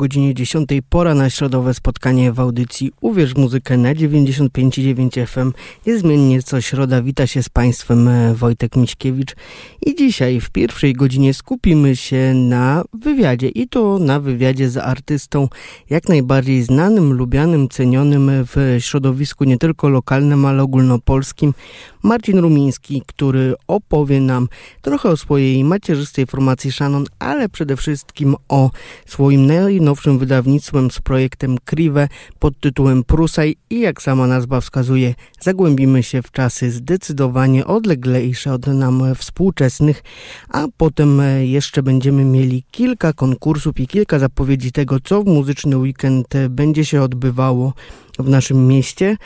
godzinie 10 pora na środowe spotkanie w audycji Uwierz Muzykę na 95,9 FM. Niezmiennie co środa wita się z Państwem e, Wojtek Miśkiewicz i dzisiaj w pierwszej godzinie skupimy się na wywiadzie i to na wywiadzie z artystą jak najbardziej znanym, lubianym, cenionym w środowisku nie tylko lokalnym, ale ogólnopolskim. Marcin Rumiński, który opowie nam trochę o swojej macierzystej formacji Shannon, ale przede wszystkim o swoim najnowszym wydawnictwem z projektem Kriwe pod tytułem Prusaj. I jak sama nazwa wskazuje, zagłębimy się w czasy zdecydowanie odleglejsze od nam współczesnych, a potem jeszcze będziemy mieli kilka konkursów i kilka zapowiedzi tego, co w muzyczny weekend będzie się odbywało w naszym mieście.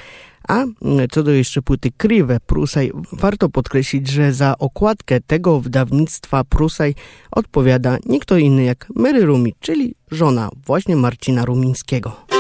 A co do jeszcze płyty Kriwe Prusaj, warto podkreślić, że za okładkę tego wydawnictwa Prusaj odpowiada nie kto inny jak Mary Rumi, czyli żona właśnie Marcina Rumińskiego.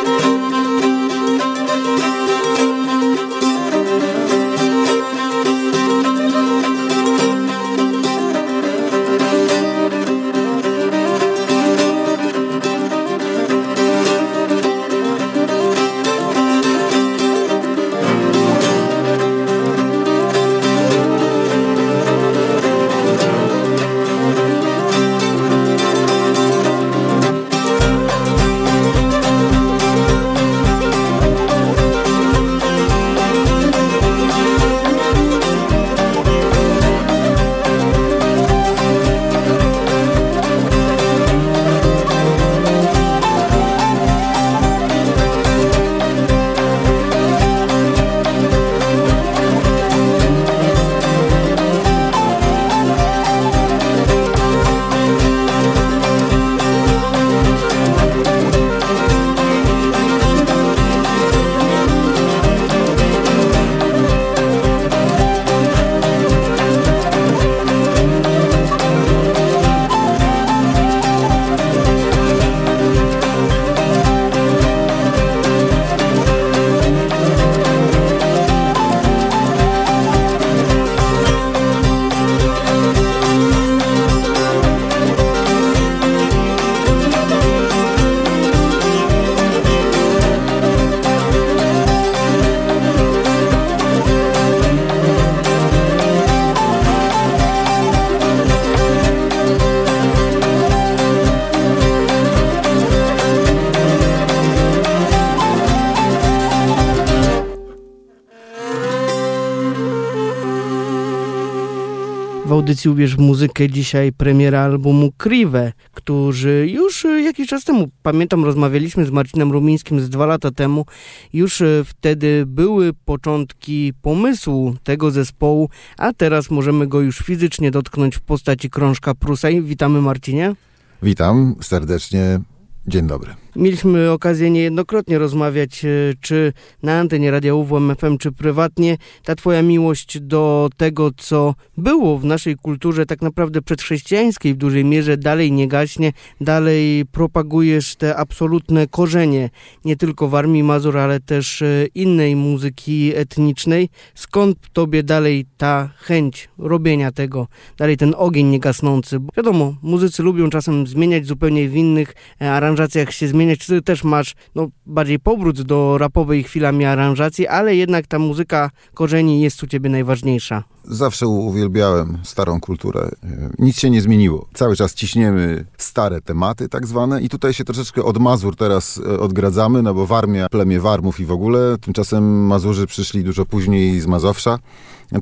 Audycji Uwierz w muzykę dzisiaj premiera albumu Kriwe, którzy już jakiś czas temu, pamiętam, rozmawialiśmy z Marcinem Rumińskim z dwa lata temu, już wtedy były początki pomysłu tego zespołu, a teraz możemy go już fizycznie dotknąć w postaci krążka Prusaj. Witamy Marcinie. Witam serdecznie. Dzień dobry. Mieliśmy okazję niejednokrotnie rozmawiać, e, czy na antenie Radia UWM FM, czy prywatnie. Ta twoja miłość do tego, co było w naszej kulturze tak naprawdę przedchrześcijańskiej w dużej mierze, dalej nie gaśnie, dalej propagujesz te absolutne korzenie, nie tylko w Armii Mazur, ale też e, innej muzyki etnicznej. Skąd tobie dalej ta chęć robienia tego, dalej ten ogień niegasnący? Bo wiadomo, muzycy lubią czasem zmieniać zupełnie w innych e, aranżacjach się zmieniać zmieniać. Ty też masz no, bardziej powrót do rapowej chwilami aranżacji, ale jednak ta muzyka korzeni jest u ciebie najważniejsza. Zawsze uwielbiałem starą kulturę. Nic się nie zmieniło. Cały czas ciśniemy stare tematy, tak zwane, i tutaj się troszeczkę od Mazur teraz e, odgradzamy, no bo Warmia, plemię Warmów i w ogóle. Tymczasem Mazurzy przyszli dużo później z Mazowsza,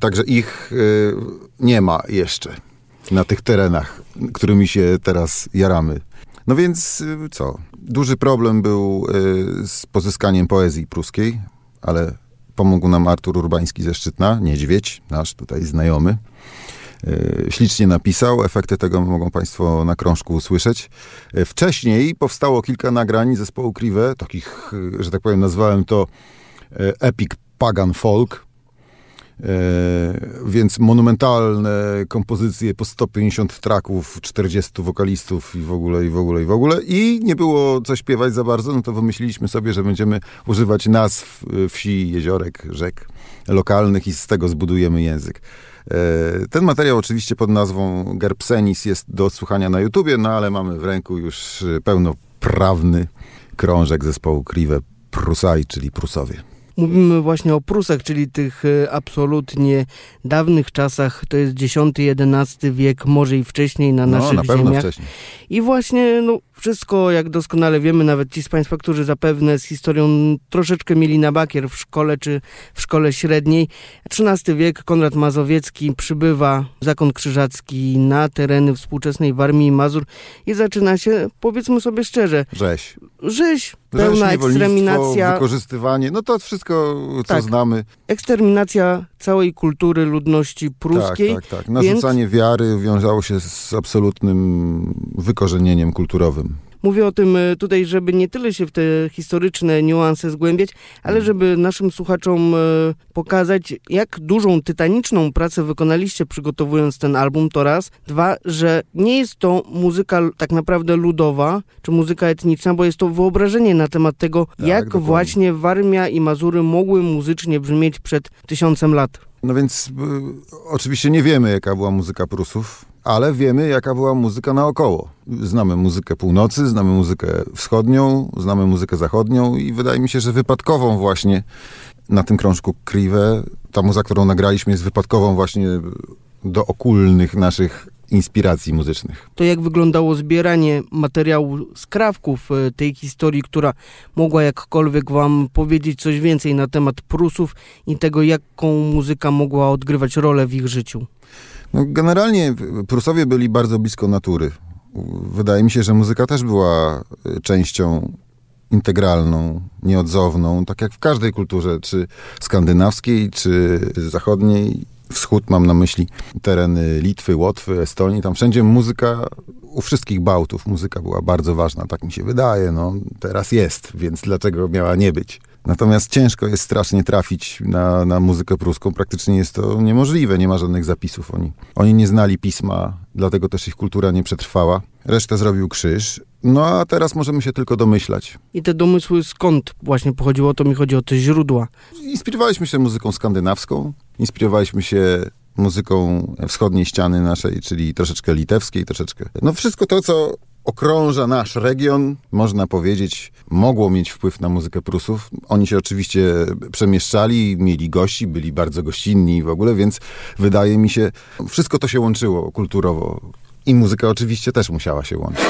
także ich y, nie ma jeszcze na tych terenach, którymi się teraz jaramy. No więc y, co? Duży problem był y, z pozyskaniem poezji pruskiej, ale pomógł nam Artur Urbański ze Szczytna, niedźwiedź, nasz tutaj znajomy. Y, ślicznie napisał, efekty tego mogą Państwo na krążku usłyszeć. Wcześniej powstało kilka nagrań zespołu Kriwe, takich, że tak powiem, nazwałem to epic pagan folk, więc monumentalne kompozycje po 150 traków, 40 wokalistów i w ogóle, i w ogóle, i w ogóle. I nie było co śpiewać za bardzo, no to wymyśliliśmy sobie, że będziemy używać nazw e, wsi, jeziorek, rzek lokalnych i z tego zbudujemy język. E, ten materiał oczywiście pod nazwą Gerbsenis jest do odsłuchania na YouTubie, no ale mamy w ręku już pełnoprawny krążek zespołu Kriwe Prusai, czyli Prusowie. Mówimy właśnie o Prusach, czyli tych e, absolutnie dawnych czasach, to jest X-XI wiek, może i wcześniej na no, naszych na ziemiach. Wcześniej. I właśnie no, wszystko, jak doskonale wiemy, nawet ci z Państwa, którzy zapewne z historią troszeczkę mieli na bakier w szkole czy w szkole średniej. XIII wiek, Konrad Mazowiecki przybywa, zakon krzyżacki na tereny współczesnej Warmii i Mazur i zaczyna się, powiedzmy sobie szczerze, rzeź. Rzeź, pełna Rzeź, eksterminacja. wykorzystywanie, no to wszystko, co tak. znamy. Eksterminacja całej kultury ludności pruskiej. Tak, tak, tak. Narzucanie więc... wiary wiązało się z absolutnym wykorzenieniem kulturowym. Mówię o tym e, tutaj, żeby nie tyle się w te historyczne niuanse zgłębiać, ale mm. żeby naszym słuchaczom e, pokazać, jak dużą, tytaniczną pracę wykonaliście przygotowując ten album, to raz. Dwa, że nie jest to muzyka tak naprawdę ludowa, czy muzyka etniczna, bo jest to wyobrażenie na temat tego, tak, jak dokładnie. właśnie Warmia i Mazury mogły muzycznie brzmieć przed tysiącem lat. No więc y, oczywiście nie wiemy, jaka była muzyka Prusów ale wiemy, jaka była muzyka naokoło. Znamy muzykę północy, znamy muzykę wschodnią, znamy muzykę zachodnią i wydaje mi się, że wypadkową właśnie na tym krążku Kriwe, ta muza, którą nagraliśmy jest wypadkową właśnie do okulnych naszych inspiracji muzycznych. To jak wyglądało zbieranie materiału skrawków e, tej historii, która mogła jakkolwiek wam powiedzieć coś więcej na temat Prusów i tego, jaką muzyka mogła odgrywać rolę w ich życiu? No, generalnie Prusowie byli bardzo blisko natury. Wydaje mi się, że muzyka też była e, częścią integralną, nieodzowną, tak jak w każdej kulturze, czy skandynawskiej, czy zachodniej. Wschód mam na myśli tereny Litwy, Łotwy, Estonii. Tam wszędzie muzyka, u wszystkich Bałtów muzyka była bardzo ważna, tak mi się wydaje. No, teraz jest, więc dlaczego miała nie być? Natomiast ciężko jest strasznie trafić na, na muzykę pruską. Praktycznie jest to niemożliwe, nie ma żadnych zapisów. Oni, oni nie znali pisma, dlatego też ich kultura nie przetrwała. Resztę zrobił krzyż. No a teraz możemy się tylko domyślać. I te domysły skąd właśnie pochodziło? To mi chodzi o te źródła. Inspirowaliśmy się muzyką skandynawską, inspirowaliśmy się muzyką wschodniej ściany naszej, czyli troszeczkę litewskiej, troszeczkę. No wszystko to, co okrąża nasz region, można powiedzieć, mogło mieć wpływ na muzykę Prusów. Oni się oczywiście przemieszczali, mieli gości, byli bardzo gościnni w ogóle, więc wydaje mi się, wszystko to się łączyło kulturowo. I muzyka oczywiście też musiała się łączyć.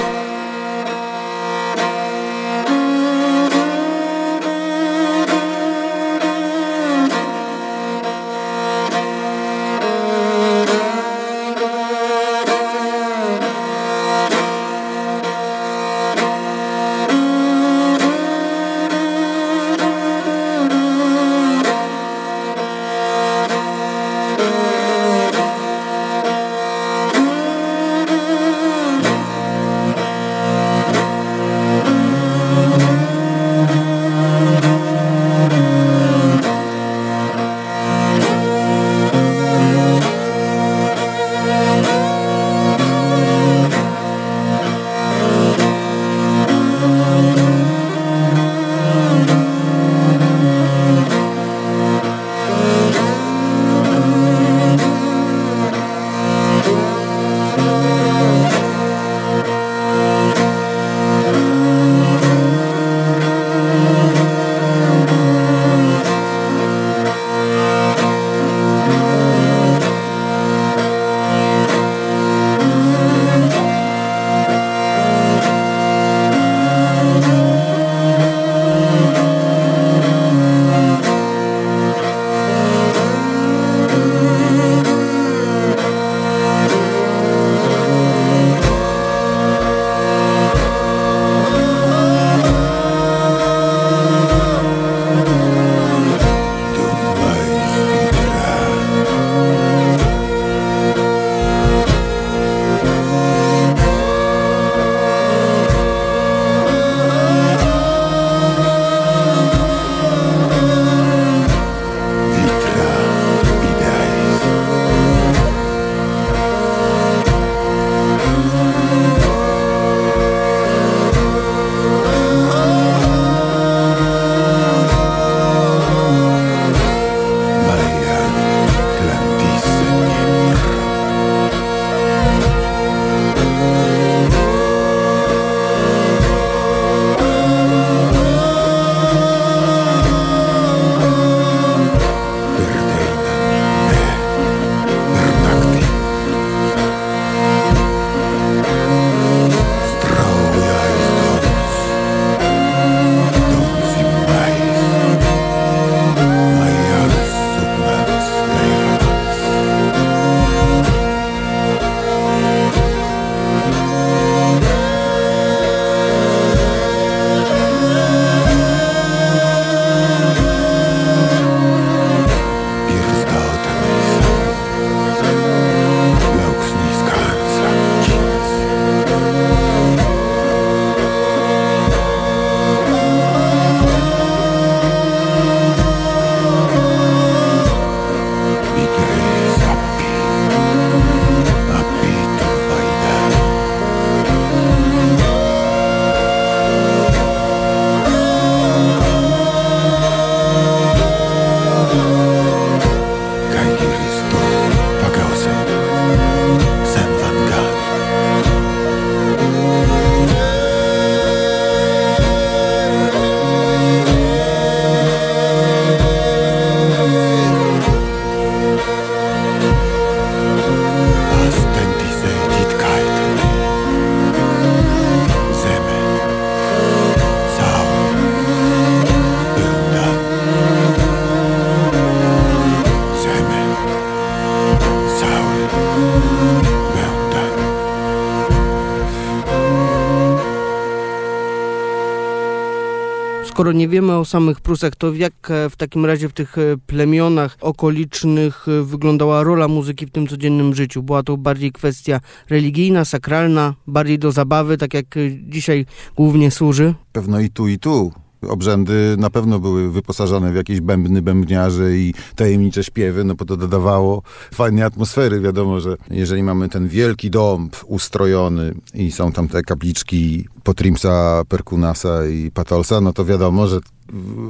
Skoro nie wiemy o samych Prusach, to jak e, w takim razie w tych e, plemionach okolicznych e, wyglądała rola muzyki w tym codziennym życiu? Była to bardziej kwestia religijna, sakralna, bardziej do zabawy, tak jak dzisiaj głównie służy? Pewno i tu, i tu. Obrzędy na pewno były wyposażone w jakieś bębny, bębniarze i tajemnicze śpiewy, no bo to dodawało fajnej atmosfery. Wiadomo, że jeżeli mamy ten wielki dąb ustrojony i są tam te kapliczki Potrimsa, Perkunasa i Patolsa, no to wiadomo, że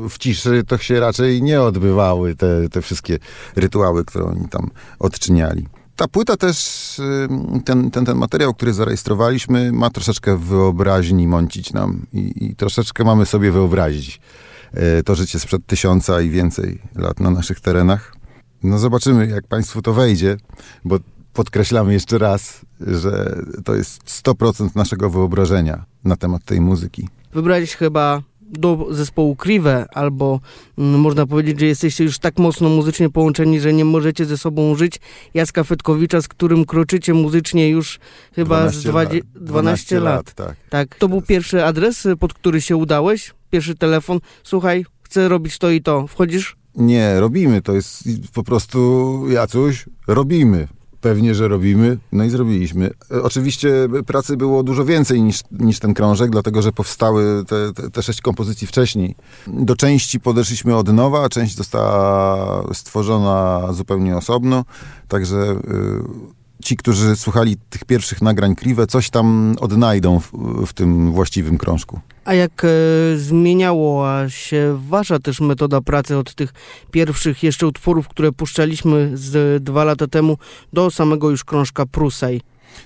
w ciszy to się raczej nie odbywały te, te wszystkie rytuały, które oni tam odczyniali. Ta płyta też, ten, ten, ten materiał, który zarejestrowaliśmy, ma troszeczkę wyobraźni mącić nam i, i troszeczkę mamy sobie wyobrazić e, to życie sprzed tysiąca i więcej lat na naszych terenach. No zobaczymy, jak Państwu to wejdzie, bo podkreślamy jeszcze raz, że to jest 100% naszego wyobrażenia na temat tej muzyki. Wybrałeś chyba do zespołu Kriwe, albo mm, można powiedzieć, że jesteście już tak mocno muzycznie połączeni, że nie możecie ze sobą żyć. Jacka Fetkowicza, z którym kroczycie muzycznie już chyba 12 z 20, lat. 12, 12 lat. lat. tak. tak. To był pierwszy adres, pod który się udałeś? Pierwszy telefon. Słuchaj, chcę robić to i to. Wchodzisz? Nie, robimy. To jest po prostu, Jacuś, robimy. Pewnie, że robimy. No i zrobiliśmy. E, oczywiście pracy było dużo więcej niż, niż ten krążek, dlatego że powstały te, te, te sześć kompozycji wcześniej. Do części podeszliśmy od nowa, część została stworzona zupełnie osobno. Także. Yy, ci, którzy słuchali tych pierwszych nagrań Kriwe, coś tam odnajdą w, w tym właściwym krążku. A jak e, zmieniała się wasza też metoda pracy od tych pierwszych jeszcze utworów, które puszczaliśmy z dwa lata temu do samego już krążka Prusej?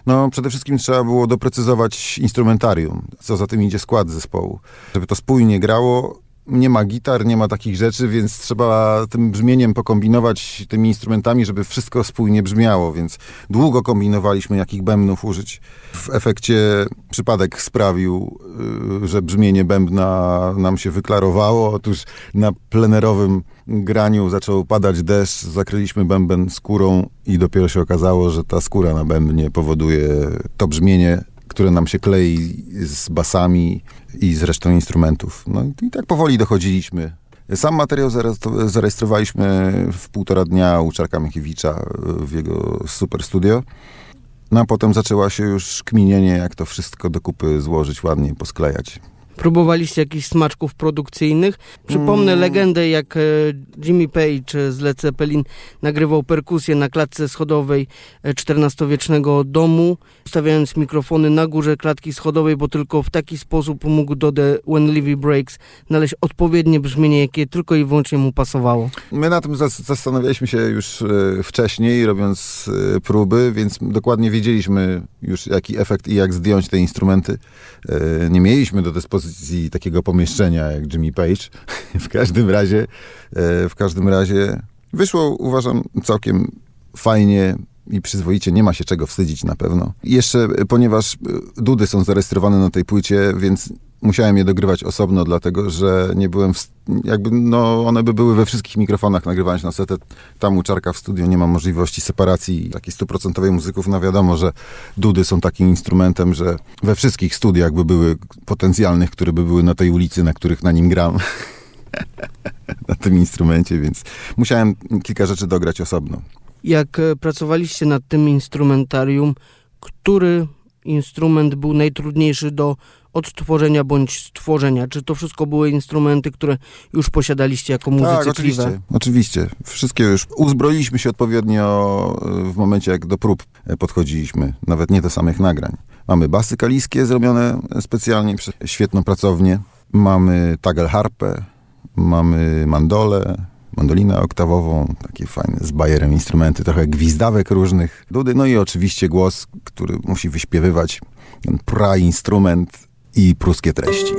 No, przede wszystkim trzeba było doprecyzować instrumentarium, co za tym idzie skład zespołu. Żeby to spójnie grało, nie ma gitar, nie ma takich rzeczy, więc trzeba tym brzmieniem pokombinować tymi instrumentami, żeby wszystko spójnie brzmiało, więc długo kombinowaliśmy, jakich bębnów użyć. W efekcie przypadek sprawił, y, że brzmienie bębna nam się wyklarowało. Otóż na plenerowym graniu zaczął padać deszcz, zakryliśmy bęben skórą i dopiero się okazało, że ta skóra na bębnie powoduje to brzmienie, które nam się klei z basami i z resztą instrumentów. No i tak powoli dochodziliśmy. Sam materiał zarejestrowaliśmy w półtora dnia u Czarka Miechiewicza w jego super studio. No a potem zaczęła się już kminienie, jak to wszystko do kupy złożyć, ładnie posklejać. Próbowaliście jakichś smaczków produkcyjnych? Przypomnę mm. legendę, jak e, Jimmy Page z Led Zeppelin nagrywał perkusję na klatce schodowej XIV-wiecznego e, domu, stawiając mikrofony na górze klatki schodowej, bo tylko w taki sposób mógł do The When Livy Breaks znaleźć odpowiednie brzmienie, jakie tylko i wyłącznie mu pasowało. My na tym zastanawialiśmy się już e, wcześniej, robiąc próby, więc dokładnie wiedzieliśmy już, jaki efekt i jak zdjąć te instrumenty. Nie mieliśmy do dyspozycji takiego pomieszczenia jak Jimmy Page. w każdym razie, e, w każdym razie wyszło, uważam, całkiem fajnie i przyzwoicie, nie ma się czego wstydzić na pewno. Jeszcze, e, ponieważ e, dudy są zarejestrowane na tej płycie, więc musiałem je dogrywać osobno, dlatego że nie byłem, w, jakby, no one by były we wszystkich mikrofonach nagrywane na setę. Tam u Czarka w studio nie ma możliwości separacji takiej stuprocentowej muzyków. No wiadomo, że dudy są takim instrumentem, że we wszystkich studiach by były potencjalnych, które by były na tej ulicy, na których na nim gram. na tym instrumencie, więc musiałem kilka rzeczy dograć osobno. Jak e, pracowaliście nad tym instrumentarium, który instrument był najtrudniejszy do odtworzenia bądź stworzenia? Czy to wszystko były instrumenty, które już posiadaliście jako muzycy Tak, oczywiście, oczywiście. Wszystkie już uzbroiliśmy się odpowiednio e, w momencie, jak do prób e, podchodziliśmy. Nawet nie do samych nagrań. Mamy basy kaliskie zrobione specjalnie przez świetną pracownię. Mamy tagel harpę, mamy mandolę, mandolinę oktawową, takie fajne z bajerem instrumenty, trochę gwizdawek różnych, dudy, no i oczywiście głos, który musi wyśpiewywać ten pra instrument i pruskie treści.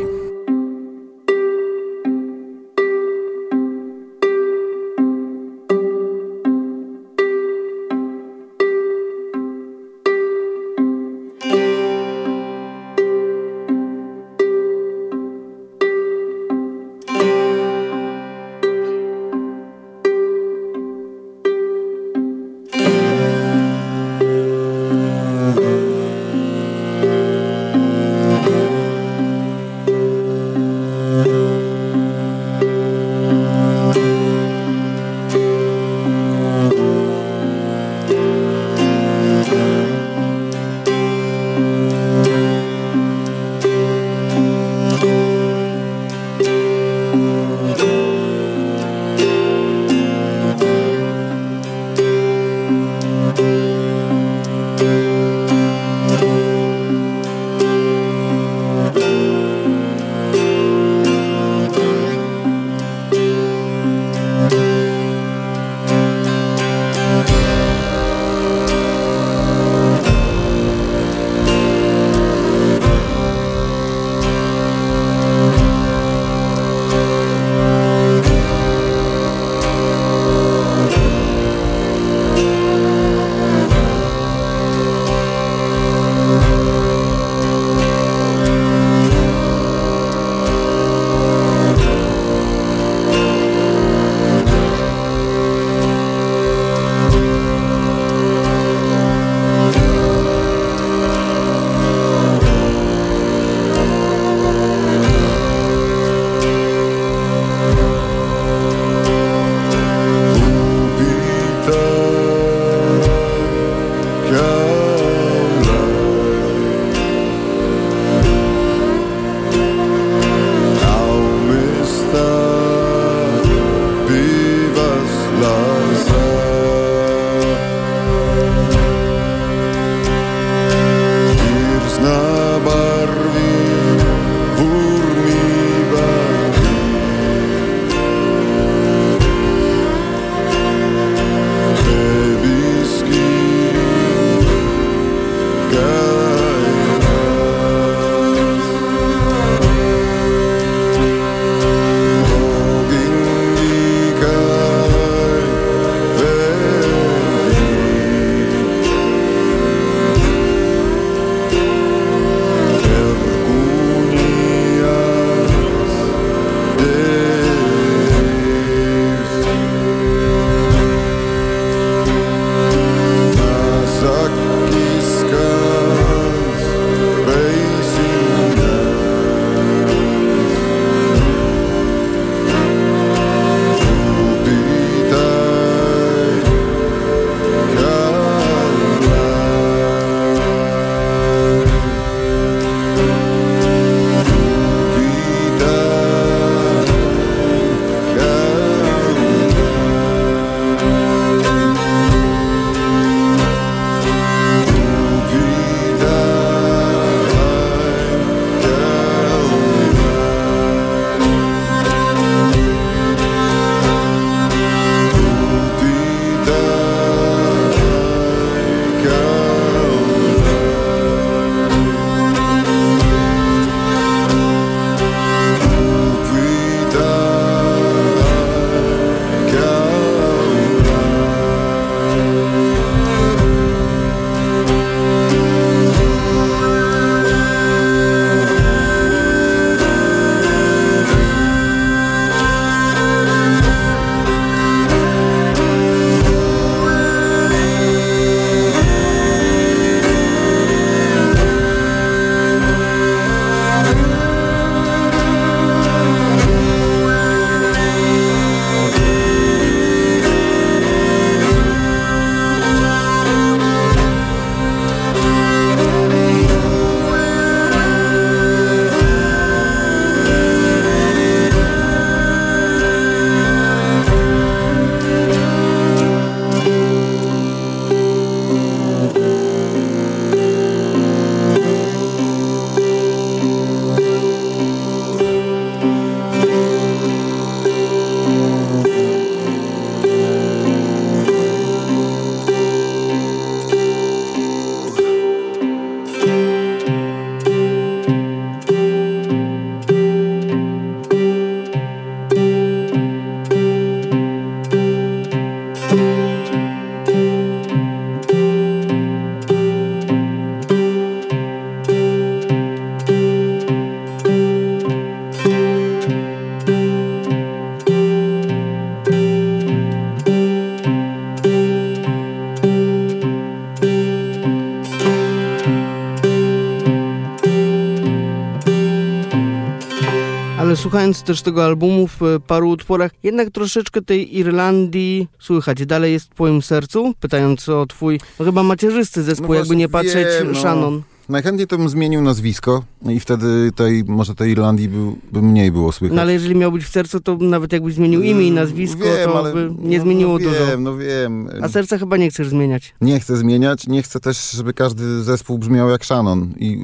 Słuchając też tego albumu w e, paru utworach, jednak troszeczkę tej Irlandii słychać. Dalej jest w twoim sercu? Pytając o twój, no chyba macierzysty zespół, No jakby nie patrzeć, wiem, no. Shannon. Najchętniej to bym zmienił nazwisko no i wtedy tej, może tej Irlandii by, by mniej było słychać. No ale jeżeli miał być w sercu, to nawet jakbyś zmienił imię i nazwisko, Mm, wiem, to ale, by nie no, zmieniło no, dużo. Wiem, no wiem. A serca chyba nie chcesz zmieniać. Nie chcę zmieniać, nie chcę też, żeby każdy zespół brzmiał jak Shannon i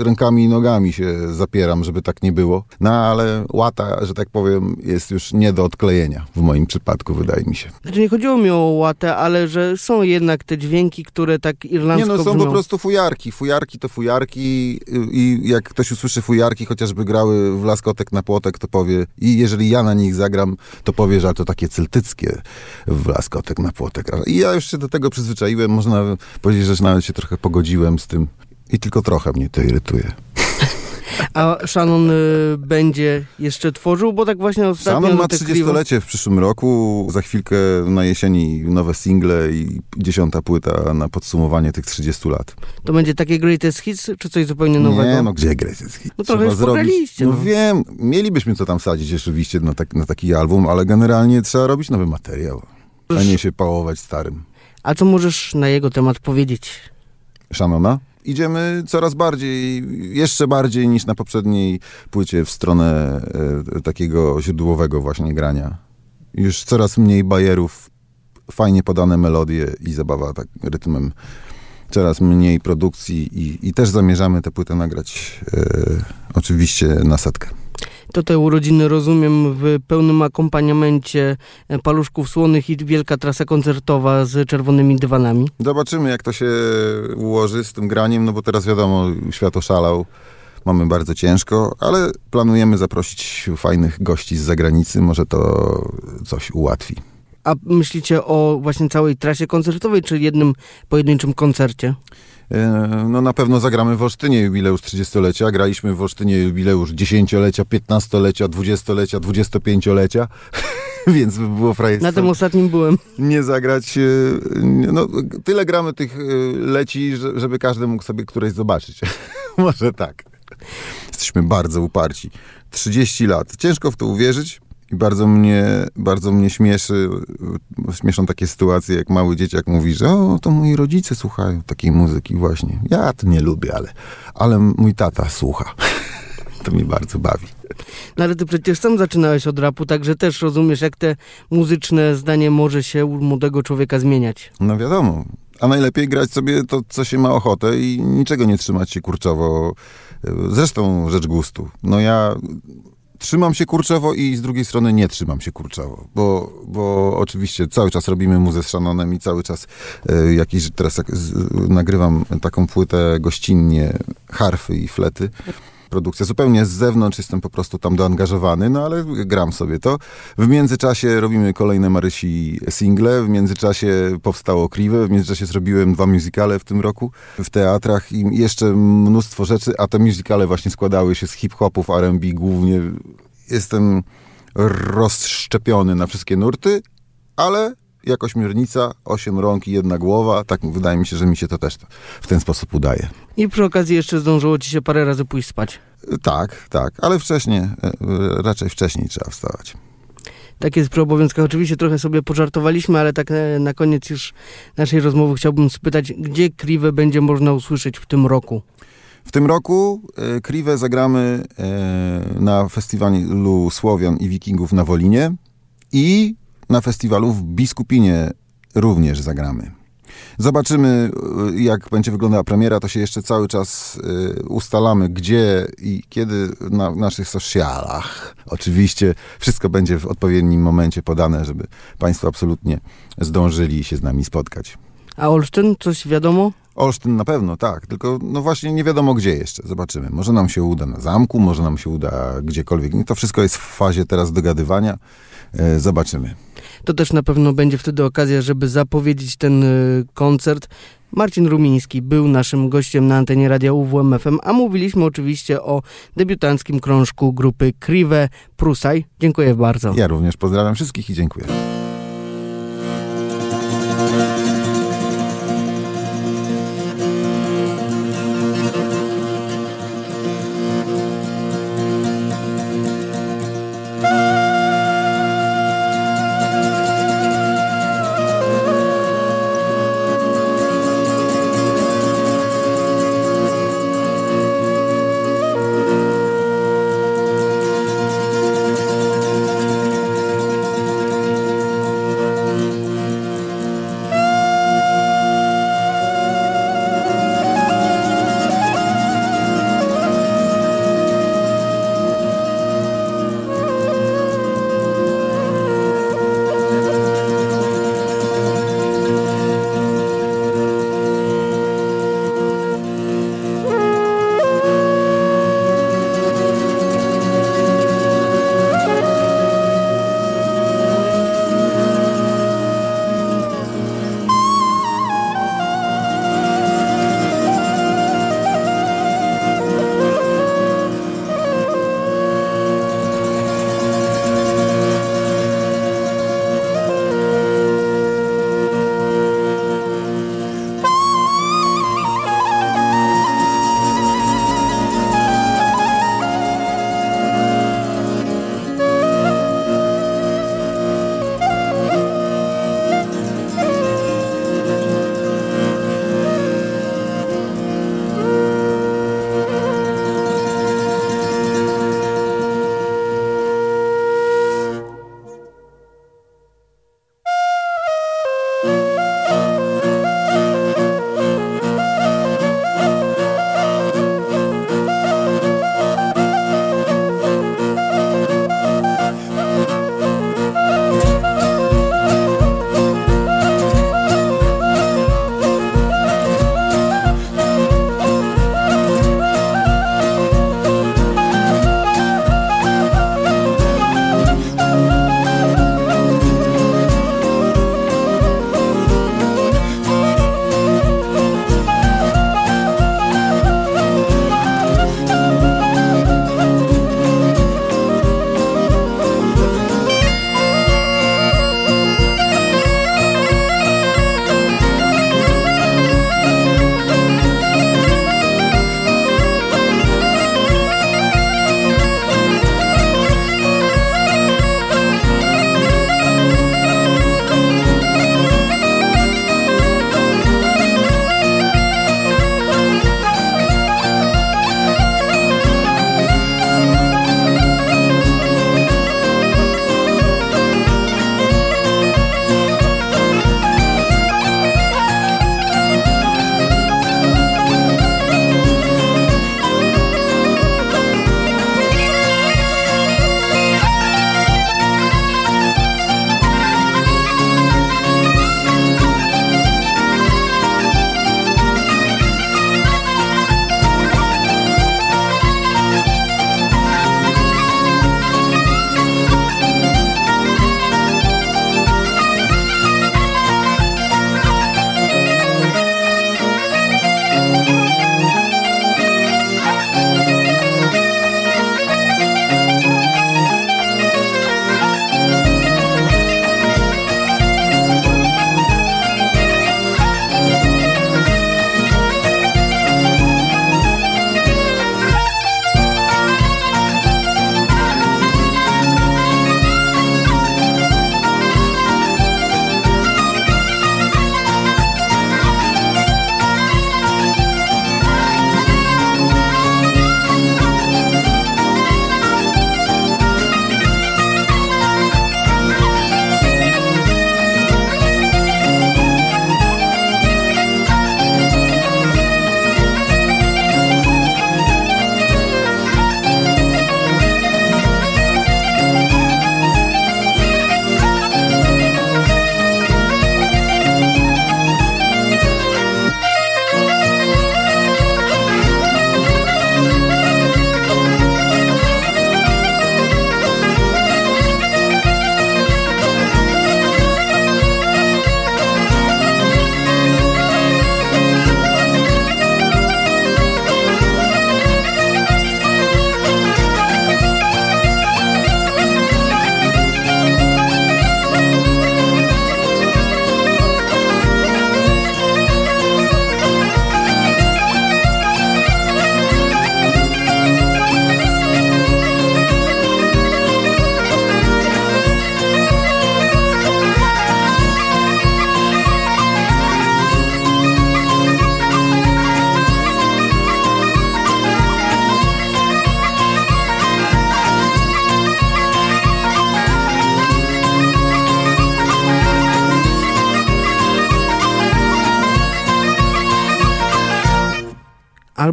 y, rękami i nogami się zapieram, żeby tak nie było. No ale łata, że tak powiem, jest już nie do odklejenia w moim przypadku, wydaje mi się. Znaczy nie chodziło mi o łatę, ale że są jednak te dźwięki, które tak Nie irlandzko no, są brzmią. po prostu fujarki. Fujarki to fujarki i jak ktoś usłyszy fujarki, chociażby grały w Laskotek na płotek, to powie i jeżeli ja na nich zagram, to powie, że to takie celtyckie w Laskotek na płotek. I ja już się do tego przyzwyczaiłem, można powiedzieć, że nawet się trochę pogodziłem z tym i tylko trochę mnie to irytuje. A Shannon y, będzie jeszcze tworzył, bo tak właśnie ostatnio... Shannon ma te 30-lecie w przyszłym roku, za chwilkę na jesieni nowe single i dziesiąta płyta na podsumowanie tych 30 lat. To będzie takie greatest hits, czy coś zupełnie nowego? Nie, no gdzie Greatest Hits? No trochę już pograliście, No, no. wiem, mielibyśmy co tam wsadzić oczywiście na, tak, na taki album, ale generalnie trzeba robić nowy materiał, a nie się pałować starym. A co możesz na jego temat powiedzieć? Szanona? Idziemy coraz bardziej, jeszcze bardziej niż na poprzedniej płycie w stronę e, takiego źródłowego właśnie grania. Już coraz mniej bajerów, fajnie podane melodie i zabawa tak rytmem. Coraz mniej produkcji i, i też zamierzamy tę płytę nagrać e, oczywiście na setkę. To te urodziny rozumiem w pełnym akompaniamencie e, paluszków słonych i wielka trasa koncertowa z czerwonymi dywanami. Zobaczymy, jak to się ułoży z tym graniem, no bo teraz wiadomo, świat oszalał. Mamy bardzo ciężko, ale planujemy zaprosić fajnych gości z zagranicy. Może to coś ułatwi. A myślicie o właśnie całej trasie koncertowej, czy jednym pojedynczym koncercie? E, No na pewno zagramy w Olsztynie jubileusz 30-lecia. Graliśmy w Olsztynie jubileusz 10-lecia, 15-lecia, 20-lecia, 25-lecia. Więc by było Na frajerstwo tym ostatnim byłem. nie zagrać. e, No, tyle gramy tych e, leci, że- żeby każdy mógł sobie któreś zobaczyć. Może tak. Jesteśmy bardzo uparci. 30 lat. Ciężko w to uwierzyć. I bardzo mnie, bardzo mnie śmieszy, śmieszą takie sytuacje, jak mały dzieciak mówi, że o, to moi rodzice słuchają takiej muzyki właśnie. Ja to nie lubię, ale, ale mój tata słucha. To mnie bardzo bawi. No ale ty przecież sam zaczynałeś od rapu, także też rozumiesz, jak te muzyczne zdanie może się u młodego człowieka zmieniać. No wiadomo. A najlepiej grać sobie to, co się ma ochotę i niczego nie trzymać się kurczowo. Zresztą rzecz gustu. No ja trzymam się kurczowo i z drugiej strony nie trzymam się kurczowo, bo, bo oczywiście cały czas robimy muzę z Shannonem i cały czas e, jakiś, teraz jak z, nagrywam taką płytę gościnnie, harfy i flety. Produkcja zupełnie z zewnątrz, jestem po prostu tam doangażowany, no ale gram sobie to. W międzyczasie robimy kolejne Marysi single, w międzyczasie powstało Kriwe, w międzyczasie zrobiłem dwa musicale w tym roku w teatrach i jeszcze mnóstwo rzeczy, a te musicale właśnie składały się z hip-hopów, R&B głównie. Jestem rozszczepiony na wszystkie nurty, ale jak ośmiornica, osiem rąk i jedna głowa, tak wydaje mi się, że mi się to też w ten sposób udaje. I przy okazji jeszcze zdążyło ci się parę razy pójść spać. Tak, tak, ale wcześniej, e, e, raczej wcześniej trzeba wstawać. Tak jest przy obowiązkach. Oczywiście trochę sobie pożartowaliśmy, ale tak e, na koniec już naszej rozmowy chciałbym spytać, gdzie Kriwę będzie można usłyszeć w tym roku? W tym roku Kriwę zagramy na festiwalu Słowian i Wikingów na Wolinie i na festiwalu w Biskupinie również zagramy. Zobaczymy, e, jak będzie wyglądała premiera. To się jeszcze cały czas e, ustalamy, gdzie i kiedy na naszych socialach. Oczywiście wszystko będzie w odpowiednim momencie podane, żeby Państwo absolutnie zdążyli się z nami spotkać. A Olsztyn, coś wiadomo? Olsztyn na pewno, tak, tylko no właśnie nie wiadomo gdzie jeszcze, zobaczymy. Może nam się uda na zamku, może nam się uda gdziekolwiek. To wszystko jest w fazie teraz dogadywania. E, zobaczymy. To też na pewno będzie wtedy okazja, żeby zapowiedzieć ten y, koncert. Marcin Rumiński był naszym gościem na antenie radia UWMFM, a mówiliśmy oczywiście o debiutanckim krążku grupy Kriwe Prusaj. Dziękuję bardzo. Ja również pozdrawiam wszystkich i dziękuję.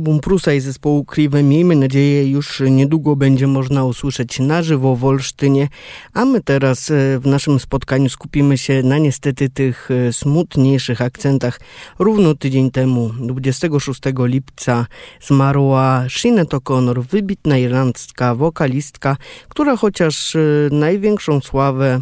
Album Prusa i zespołu Kriwe. Miejmy nadzieję, już niedługo będzie można usłyszeć na żywo w Olsztynie. A my teraz e, w naszym spotkaniu skupimy się na niestety tych e, smutniejszych akcentach. Równo tydzień temu, 26 lipca, zmarła Sinead O'Connor, wybitna irlandzka wokalistka, która chociaż e, największą sławę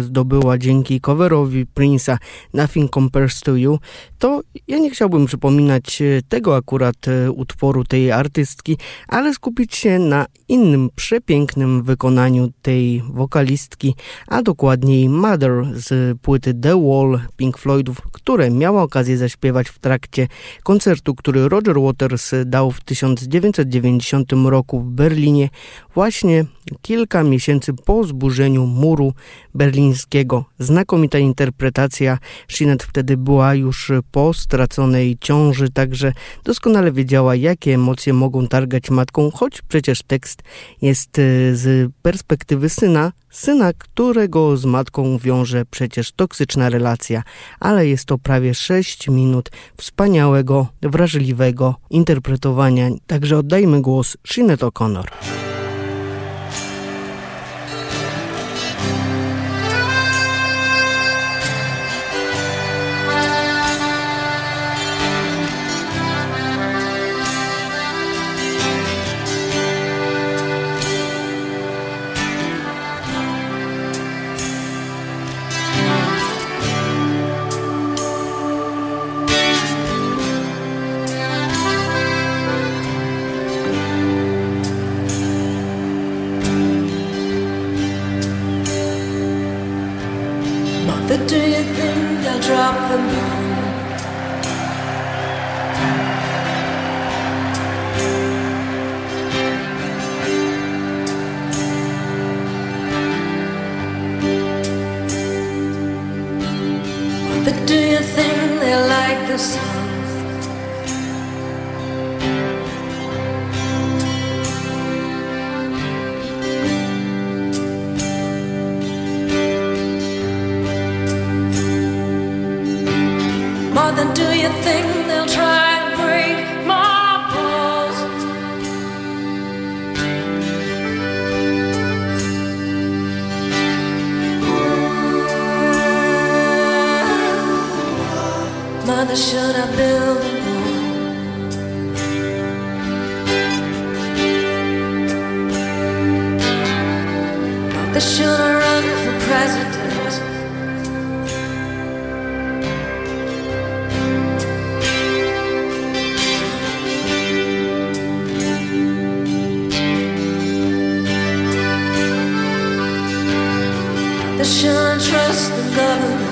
zdobyła dzięki coverowi Prince'a Nothing Compares to You, to ja nie chciałbym przypominać tego akurat utworu tej artystki, ale skupić się na innym przepięknym wykonaniu tej wokalistki, a dokładniej Mother z płyty The Wall Pink Floydów, które miała okazję zaśpiewać w trakcie koncertu, który Roger Waters dał w 1990 roku w Berlinie, właśnie kilka miesięcy po zburzeniu muru berlińskiego. Znakomita interpretacja. Sinead wtedy była już po straconej ciąży, także doskonale wiedziała, jakie emocje mogą targać matką, choć przecież tekst jest e, z perspektywy syna, syna, którego z matką wiąże przecież toksyczna relacja, ale jest to prawie 6 minut wspaniałego, wrażliwego interpretowania. Także oddajmy głos Sinead O'Connor. Trust the government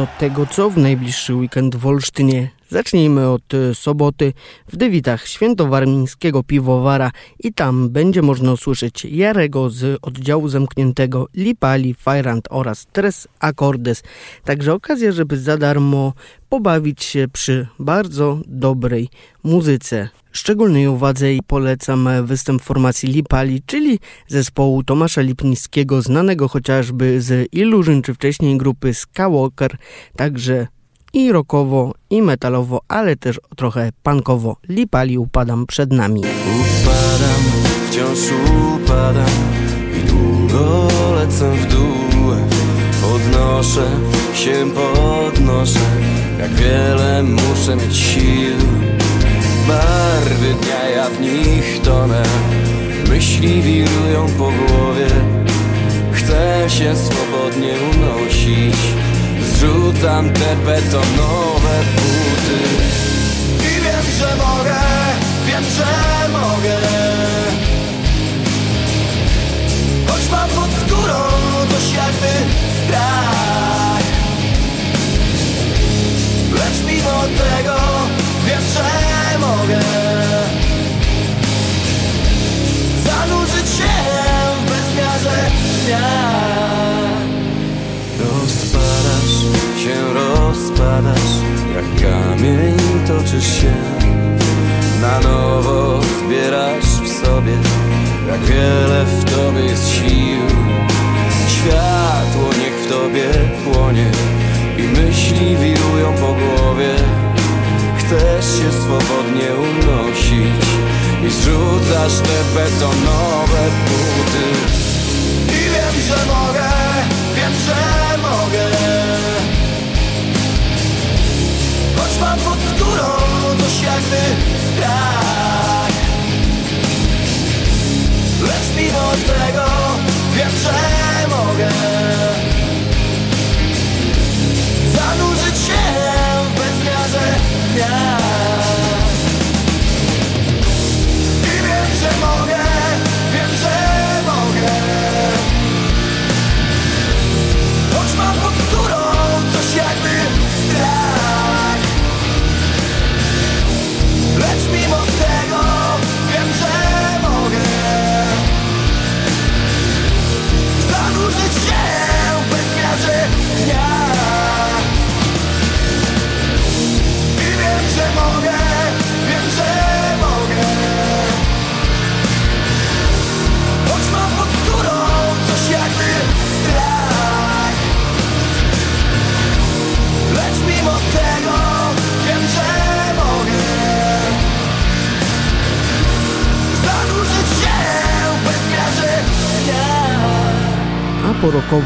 do tego, co w najbliższy weekend w Olsztynie. Zacznijmy od e, soboty w Dywitach Świętowarmińskiego Piwowara i tam będzie można usłyszeć Jarego z oddziału zamkniętego Lipali, Fajrant oraz Tres Acordes. Także okazja, żeby za darmo pobawić się przy bardzo dobrej muzyce. Szczególnej uwadze polecam występ formacji Lipali, czyli zespołu Tomasza Lipnickiego, znanego chociażby z Illusion czy wcześniej grupy Skywalker, także i rockowo, i metalowo, ale też trochę punkowo. Lipali upadam przed nami. Upadam, wciąż upadam i długo lecę w dół. Podnoszę się, podnoszę, jak wiele muszę mieć sił barwy dnia, ja w nich tonę Myśli wirują po głowie Chcę się swobodnie unosić Zrzucam te betonowe buty. I wiem, że mogę, wiem, że mogę. Choć mam pod skórą coś jakby strach. Lecz mimo tego wiem, że mogę. Zanurzyć się w bezmiarze dnia się, rozpadasz Jak kamień toczysz się. Na nowo zbierasz w sobie Jak wiele w tobie jest sił. Światło niech w tobie płonie I myśli wirują po głowie. Chcesz się swobodnie unosić I zrzucasz te betonowe buty. I wiem, że mogę, jakby strach. Lecz mimo tego wiem,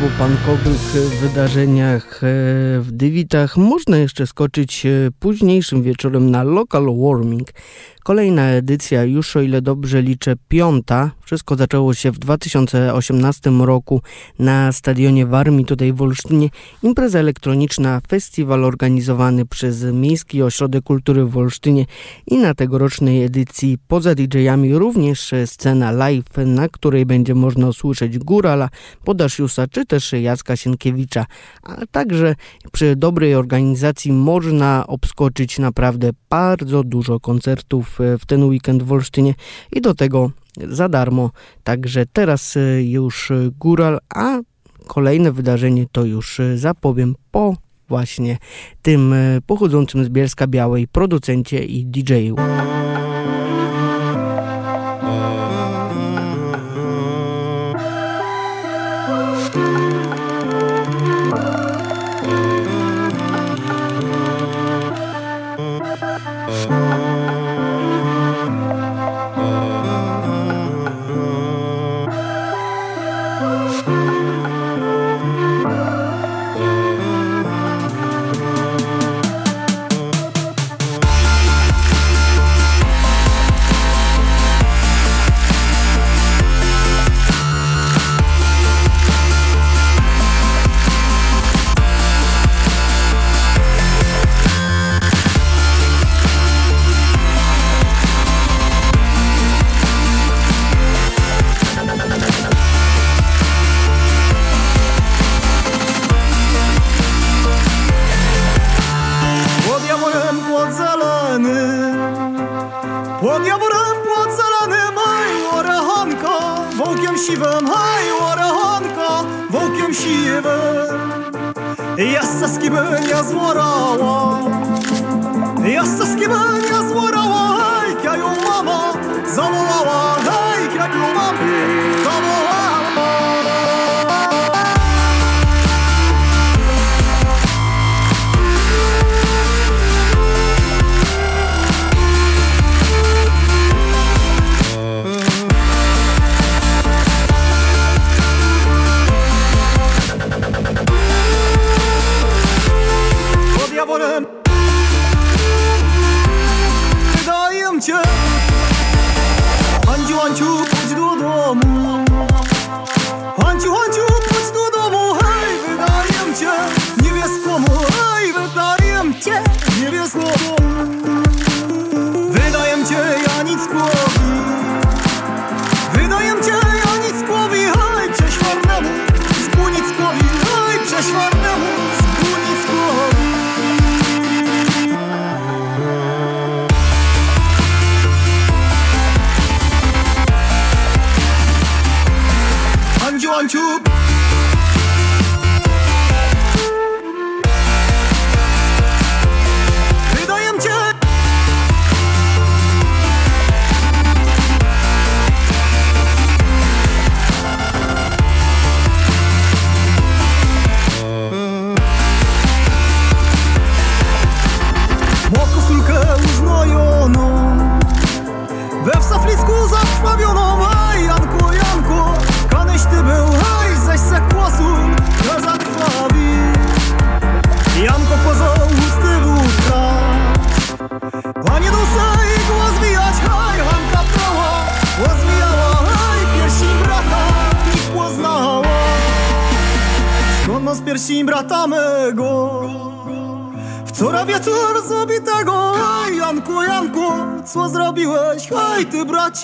po rokowo-punkowych wydarzeniach e, w Dywitach można jeszcze skoczyć e, późniejszym wieczorem na Local Warming. Kolejna edycja, już o ile dobrze liczę, piąta. Wszystko zaczęło się w 2018 roku na stadionie Warmii, tutaj w Olsztynie. Impreza elektroniczna, festiwal organizowany przez Miejski Ośrodek Kultury w Olsztynie i na tegorocznej edycji poza DJ-ami również scena live, na której będzie można usłyszeć Górala, Podasziusa czy też Jacka Sienkiewicza. A także przy dobrej organizacji można obskoczyć naprawdę bardzo dużo koncertów w ten weekend w Olsztynie i do tego za darmo. Także teraz e, już góral, a kolejne wydarzenie to już e, zapowiem po właśnie tym e, pochodzącym z Bielska Białej producencie i DJ-u.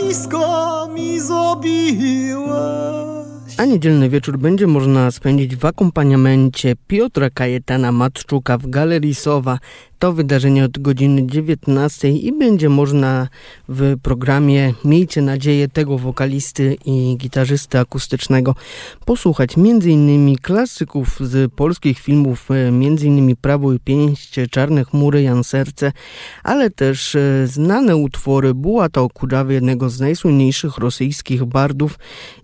Francisco niedzielny wieczór będzie można spędzić w akompaniamencie Piotra Kajetana Matczuka w Galerii Sowa to wydarzenie od godziny 19 i będzie można w programie Miejcie nadzieję tego wokalisty i gitarzysty akustycznego posłuchać m.in. klasyków z polskich filmów, m.in. Prawo i Pięść, Czarne chmury, Jan Serce, ale też e, znane utwory Bułata Okudżawy, jednego z najsłynniejszych rosyjskich bardów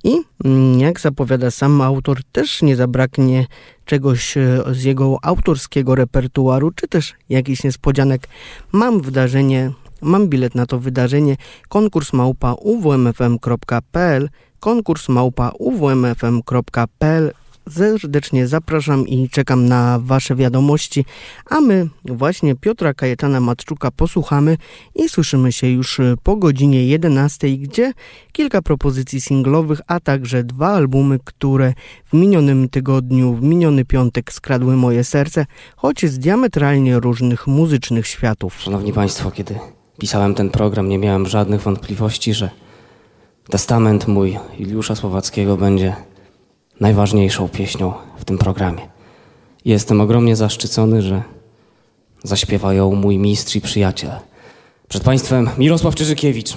i mm, jak zapowiada sam autor, też nie zabraknie czegoś e, z jego autorskiego repertuaru, czy też jakichś niespodzianek. Mam wydarzenie, mam bilet na to wydarzenie, konkurs małpa uwmfm.pl, konkurs małpa uwmfm.pl serdecznie zapraszam i czekam na Wasze wiadomości, a my właśnie Piotra Kajetana Matczuka posłuchamy i słyszymy się już po godzinie 11, gdzie kilka propozycji singlowych, a także dwa albumy, które w minionym tygodniu, w miniony piątek skradły moje serce, choć z diametralnie różnych muzycznych światów. Szanowni Państwo, kiedy pisałem ten program, nie miałem żadnych wątpliwości, że testament mój Juliusza Słowackiego będzie najważniejszą pieśnią w tym programie. Jestem ogromnie zaszczycony, że zaśpiewa ją mój mistrz i przyjaciel. Przed Państwem Mirosław Czyżykiewicz.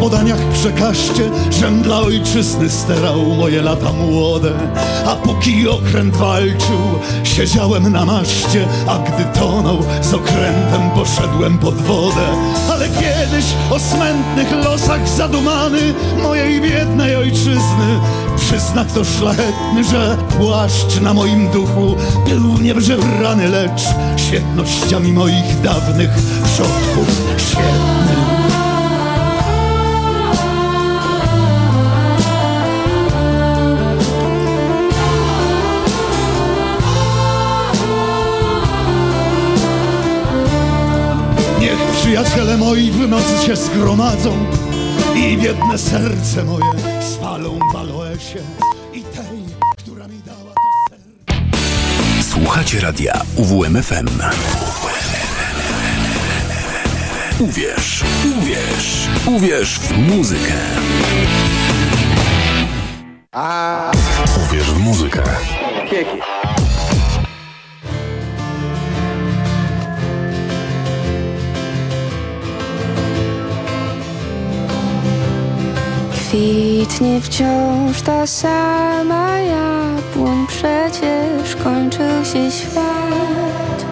podaniach przekażcie, żem dla ojczyzny sterał moje lata młode. A póki okręt walczył, siedziałem na maszcie, a gdy tonął, z okrętem poszedłem pod wodę. Ale kiedyś o smętnych losach zadumany mojej biednej ojczyzny przyznak to szlachetny, że płaszcz na moim duchu był niewżerany, lecz świetnościami moich dawnych przodków świetny. Przyjaciele moi w nocy się zgromadzą i biedne serce moje spalą w aloesie i tej, która mi dała to serce. Słuchacie radia UWMFM. Uwierz, uwierz, uwierz w muzykę. Uwierz w muzykę. Kwitnie wciąż ta sama jabłoń, przecież kończył się świat.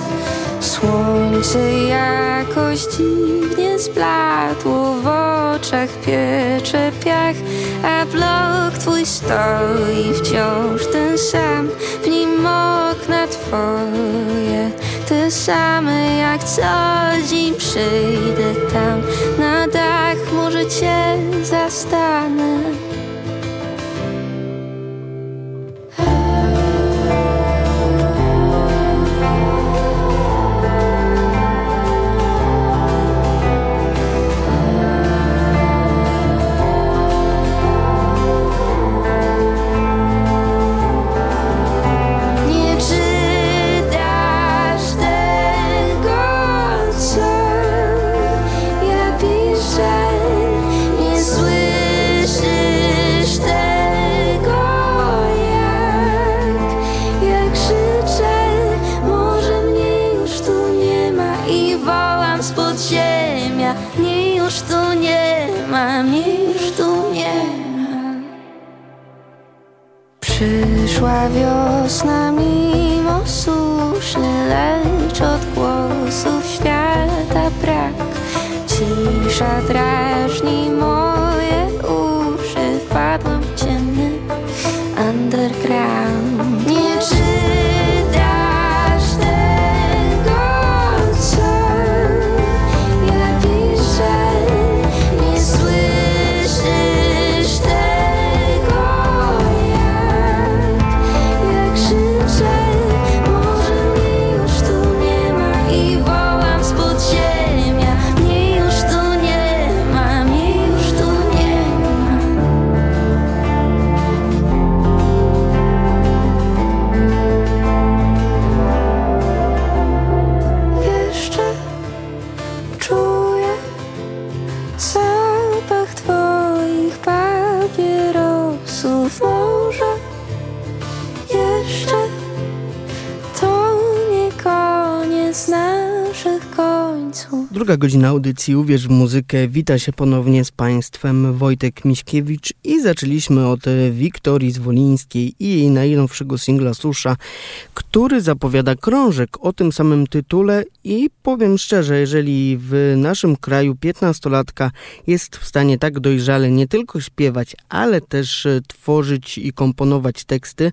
Słońce jakoś dziwnie zbladło, w oczach piecze piach, a blok twój stoi wciąż ten sam, w nim okna twoje te same jak co dzień przyjdę tam może cię zastanę. Druga godzina audycji Uwierz w muzykę. Wita się ponownie z Państwem Wojtek Miśkiewicz i zaczęliśmy od Wiktorii Zwolińskiej i jej najnowszego singla Susza, który zapowiada krążek o tym samym tytule i powiem szczerze, jeżeli w naszym kraju piętnastolatka jest w stanie tak dojrzale nie tylko śpiewać, ale też tworzyć i komponować teksty,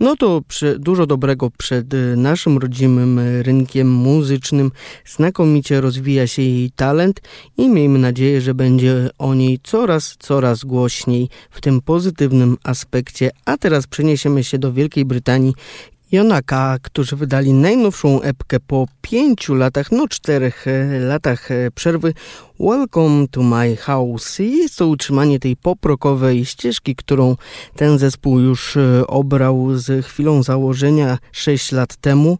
no to dużo dobrego przed y, naszym rodzimym rynkiem muzycznym. Znakomicie rozwija się jej talent i miejmy nadzieję, że będzie o niej coraz, coraz głośniej w tym pozytywnym aspekcie. A teraz przeniesiemy się do Wielkiej Brytanii Jonaka, którzy wydali najnowszą epkę po pięciu latach, no czterech e, latach e, przerwy Welcome to my house. Jest to utrzymanie tej poprokowej ścieżki, którą ten zespół już e, obrał z chwilą założenia 6 lat temu,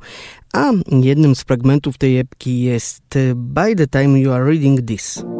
a jednym z fragmentów tej epki jest By the time you are reading this.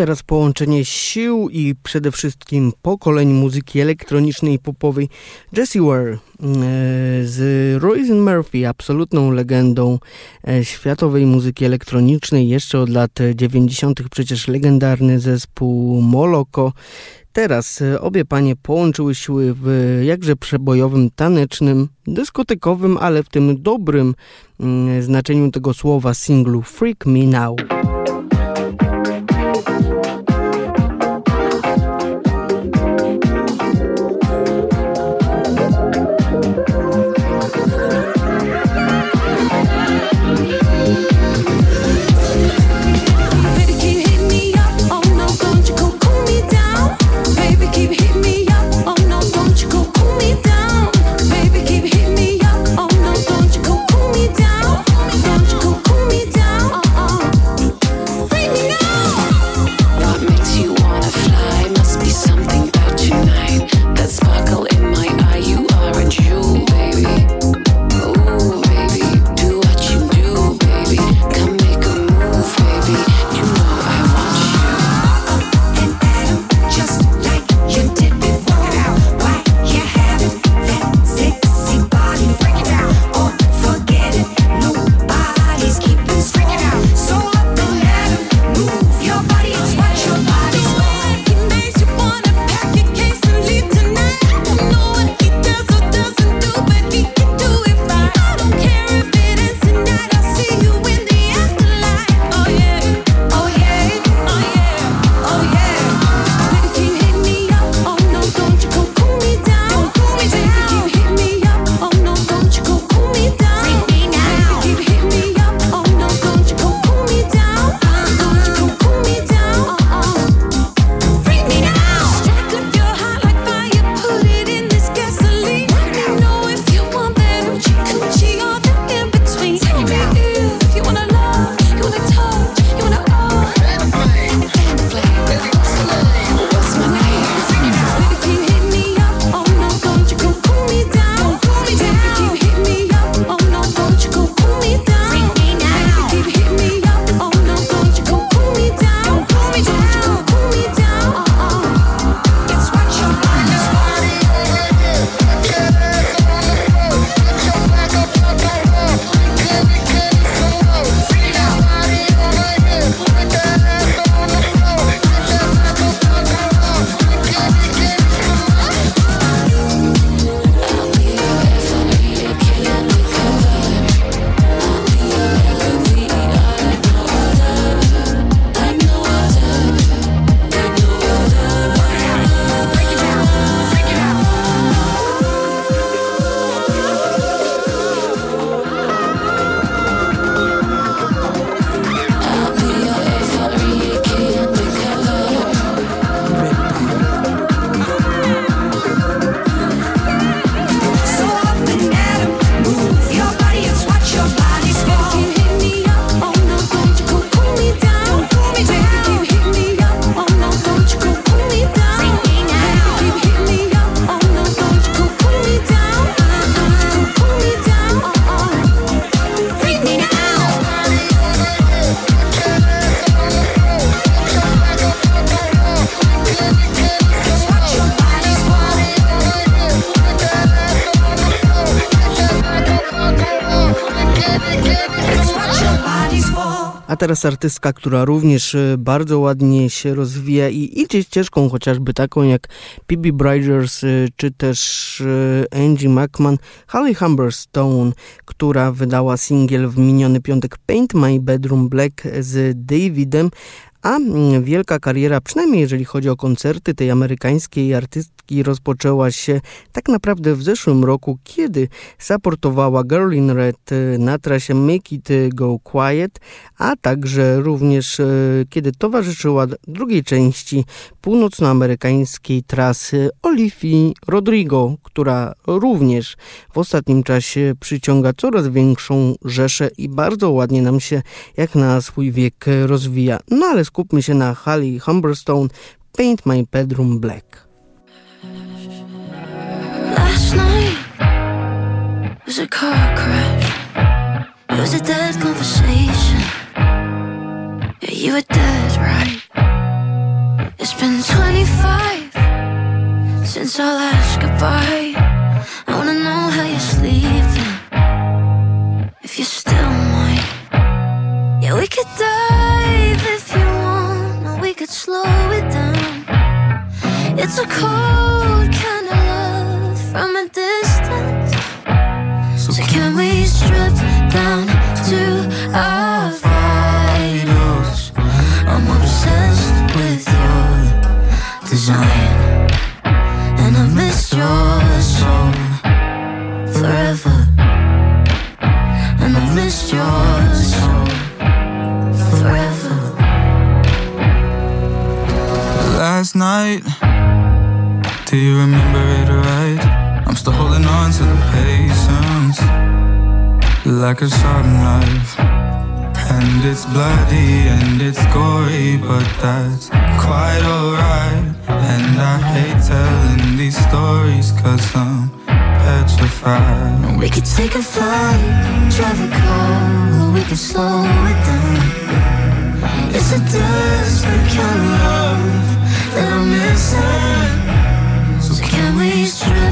Teraz połączenie sił i przede wszystkim pokoleń muzyki elektronicznej i popowej Jessie Ware e, z Royce Murphy, absolutną legendą e, światowej muzyki elektronicznej, jeszcze od lat 90. przecież legendarny zespół Moloko. Teraz e, obie panie połączyły siły w jakże przebojowym, tanecznym, dyskotekowym, ale w tym dobrym mm, znaczeniu tego słowa singlu Freak Me Now. Teraz artystka, która również e, bardzo ładnie się rozwija i idzie ścieżką chociażby taką jak Bibi Bridgers e, czy też e, Angie McMahon, Holly Humberstone, która wydała singiel w miniony piątek Paint My Bedroom Black z Davidem, a mm, wielka kariera, przynajmniej jeżeli chodzi o koncerty tej amerykańskiej artystki, rozpoczęła się tak naprawdę w zeszłym roku, kiedy zaportowała Girl in Red y, na trasie Make It Go Quiet, a także również y, kiedy towarzyszyła drugiej części północnoamerykańskiej trasy Olivii Rodrigo, która również w ostatnim czasie przyciąga coraz większą rzeszę i bardzo ładnie nam się jak na swój wiek rozwija. No ale skupmy się na Holly Humberstone Paint My Bedroom Black. Last night was a car crash. It was a dead conversation. Yeah, you were dead, right? It's been 25 since our last goodbye. I wanna know how you're sleeping. If you're still mine. Yeah, we could dive slow it down. It's a cold kind like a sharp knife. And it's bloody and it's gory, but that's quite alright. And I hate telling these stories cause I'm petrified. We could take a flight, drive a car, or we could slow it down. It's a desperate kind of love that I'm missing. So can we strip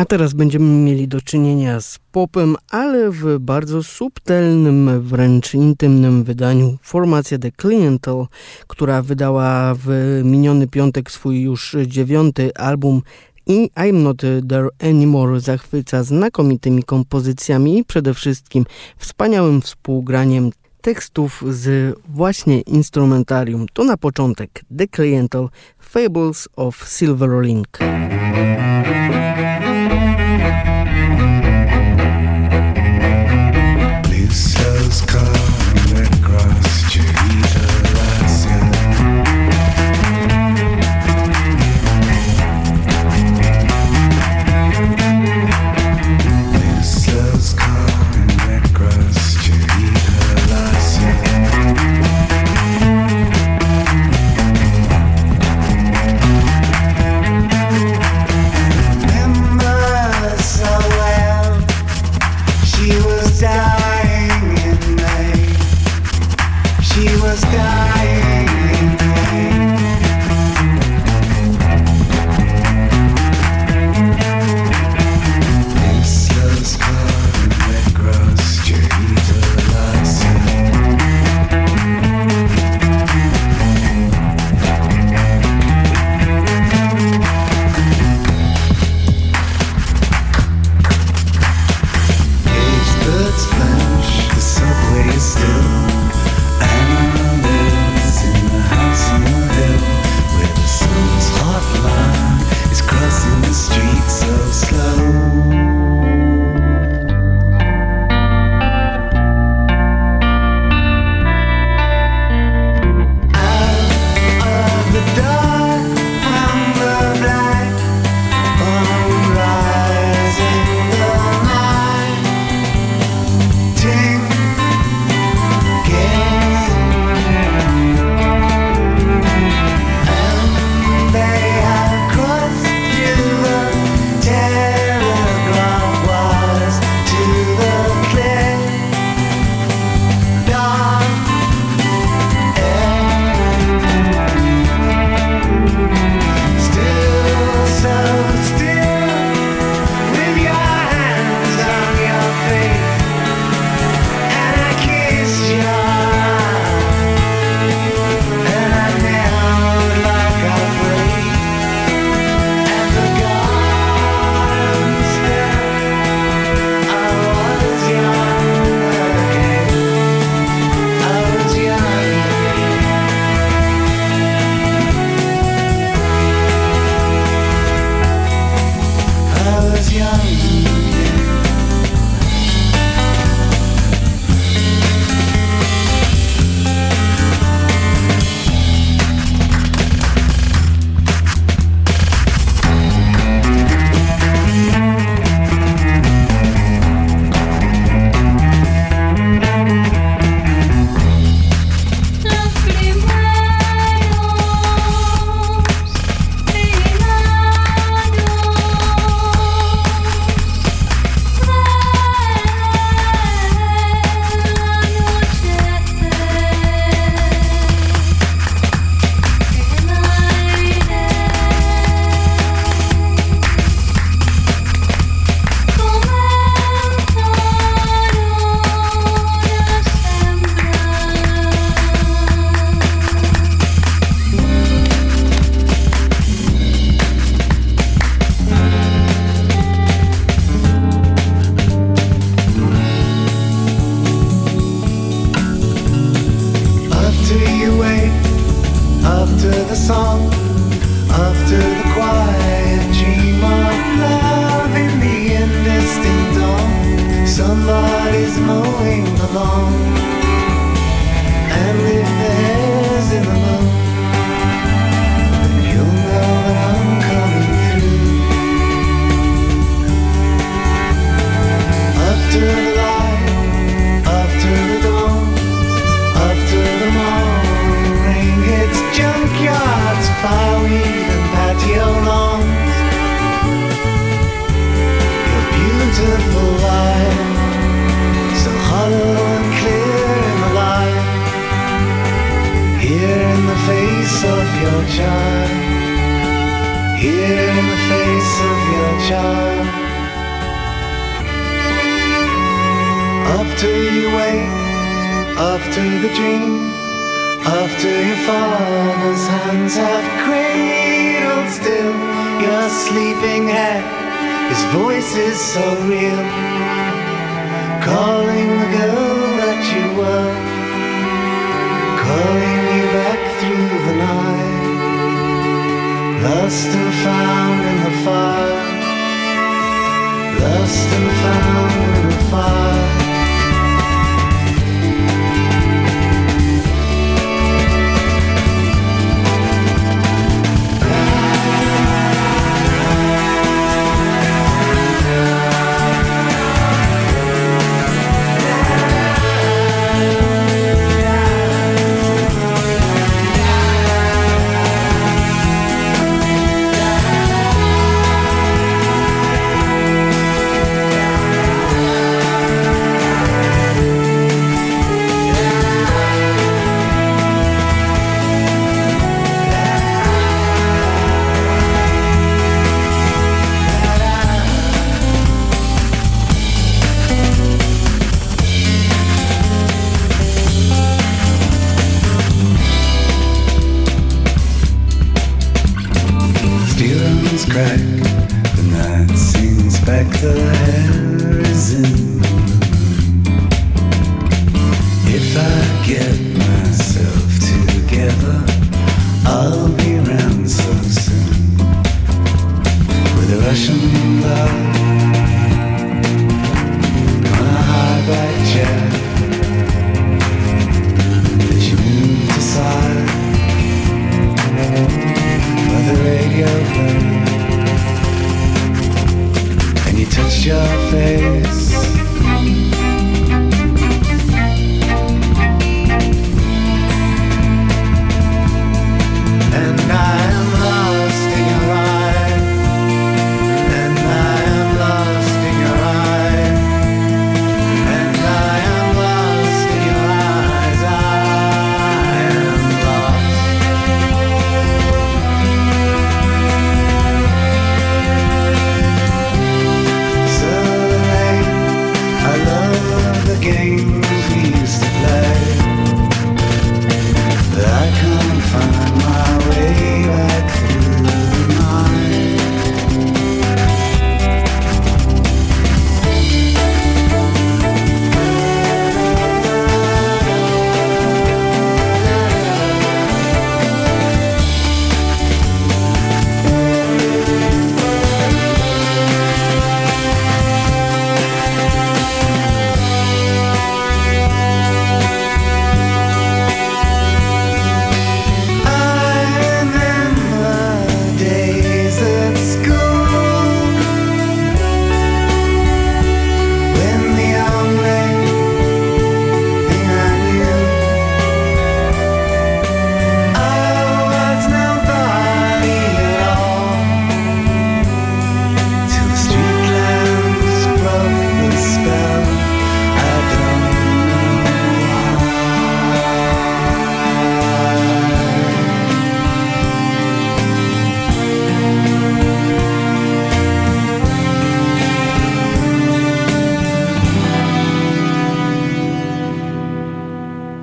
A teraz będziemy mieli do czynienia z popem, ale w bardzo subtelnym, wręcz intymnym wydaniu. Formacja The Clientel, która wydała w miniony piątek swój już dziewiąty album i I'm Not There Anymore zachwyca znakomitymi kompozycjami i przede wszystkim wspaniałym współgraniem tekstów z właśnie instrumentarium. To na początek The Clientel Fables of Silver Link. After you wake, after the dream, after your father's hands have cradled still your sleeping head, his voice is so real, calling the girl that you were, calling you back through the night, lost and found in the fire, lost and found in the fire.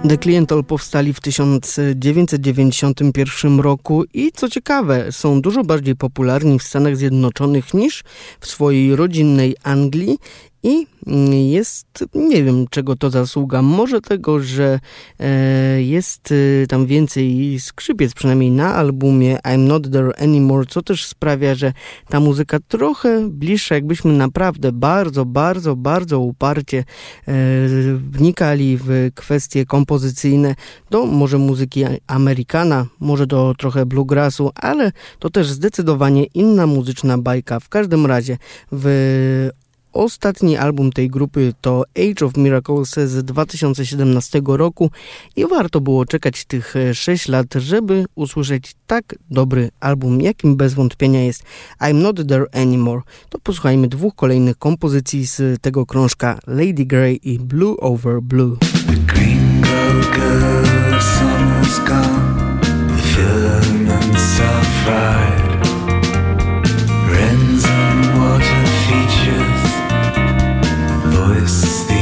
The Cliental powstali w 1991 roku i co ciekawe, są dużo bardziej popularni w Stanach Zjednoczonych niż w swojej rodzinnej Anglii i jest, nie wiem czego to zasługa, może tego, że e, jest e, tam więcej skrzypiec, przynajmniej na albumie I'm Not There Anymore, co też sprawia, że ta muzyka trochę bliższa, jakbyśmy naprawdę bardzo, bardzo, bardzo uparcie e, wnikali w kwestie kompozycyjne do może muzyki Amerykana, może do trochę bluegrassu, ale to też zdecydowanie inna muzyczna bajka. W każdym razie w Ostatni album tej grupy to Age of Miracles z 2017 roku i warto było czekać tych 6 lat, żeby usłyszeć tak dobry album, jakim bez wątpienia jest I'm Not There Anymore. To posłuchajmy dwóch kolejnych kompozycji z tego krążka Lady Grey i Blue Over Blue. The green girl, summer's gone. The.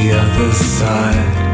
The other side.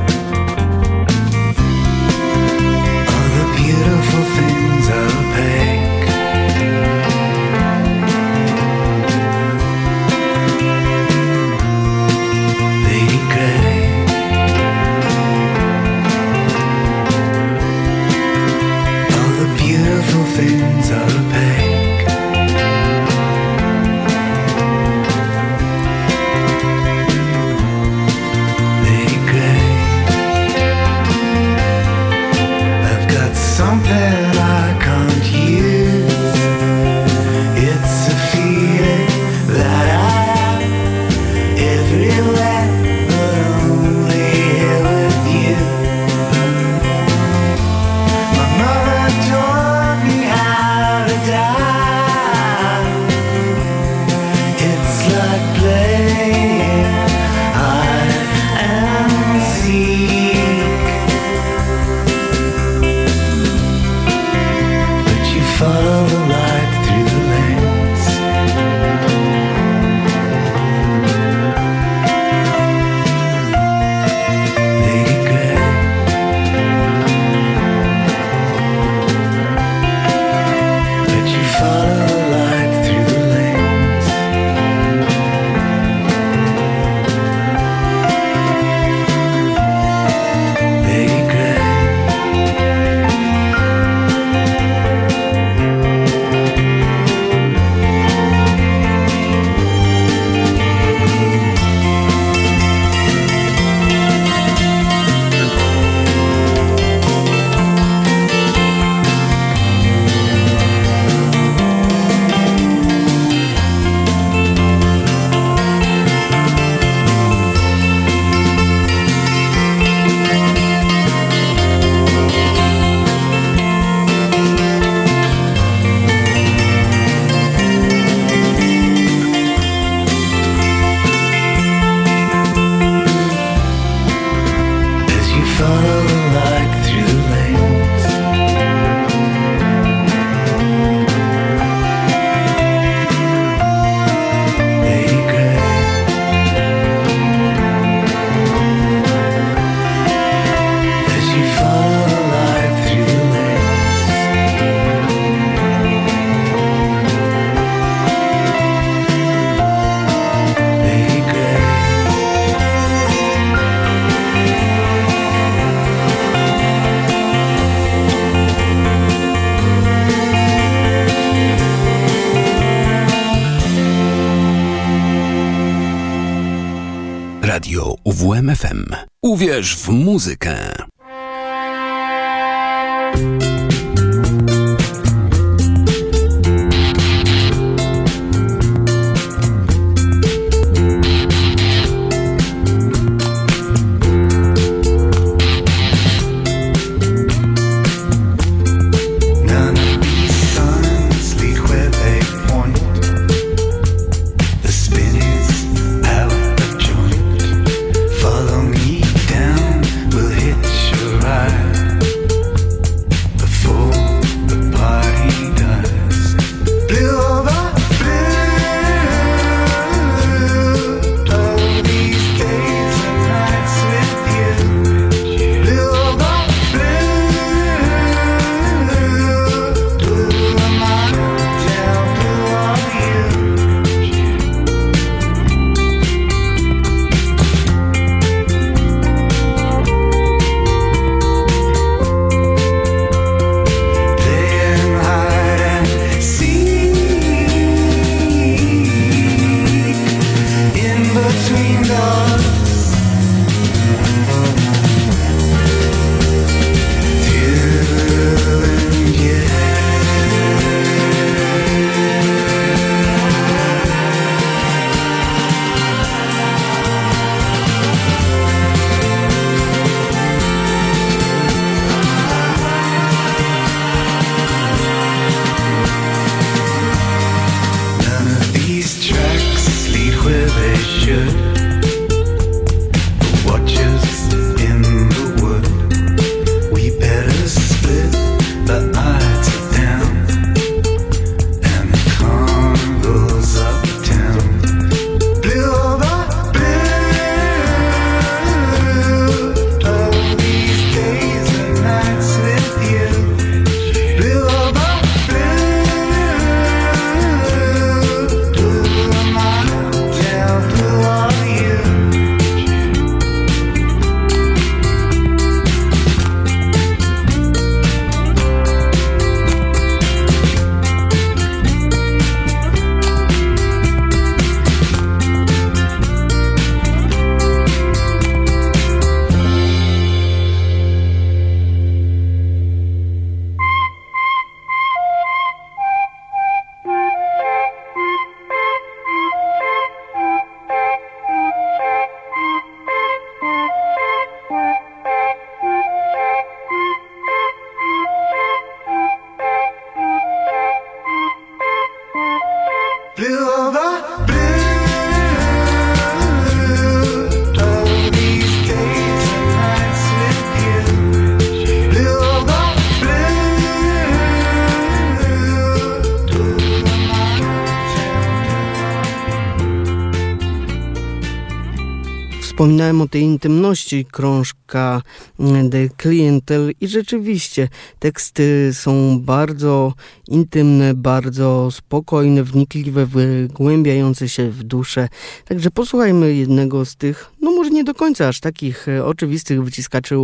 Wspominałem o tej intymności krążka mm, The Clientel i rzeczywiście teksty są bardzo intymne, bardzo spokojne, wnikliwe, wygłębiające się w duszę. Także posłuchajmy jednego z tych, no może nie do końca aż takich e, oczywistych wyciskaczy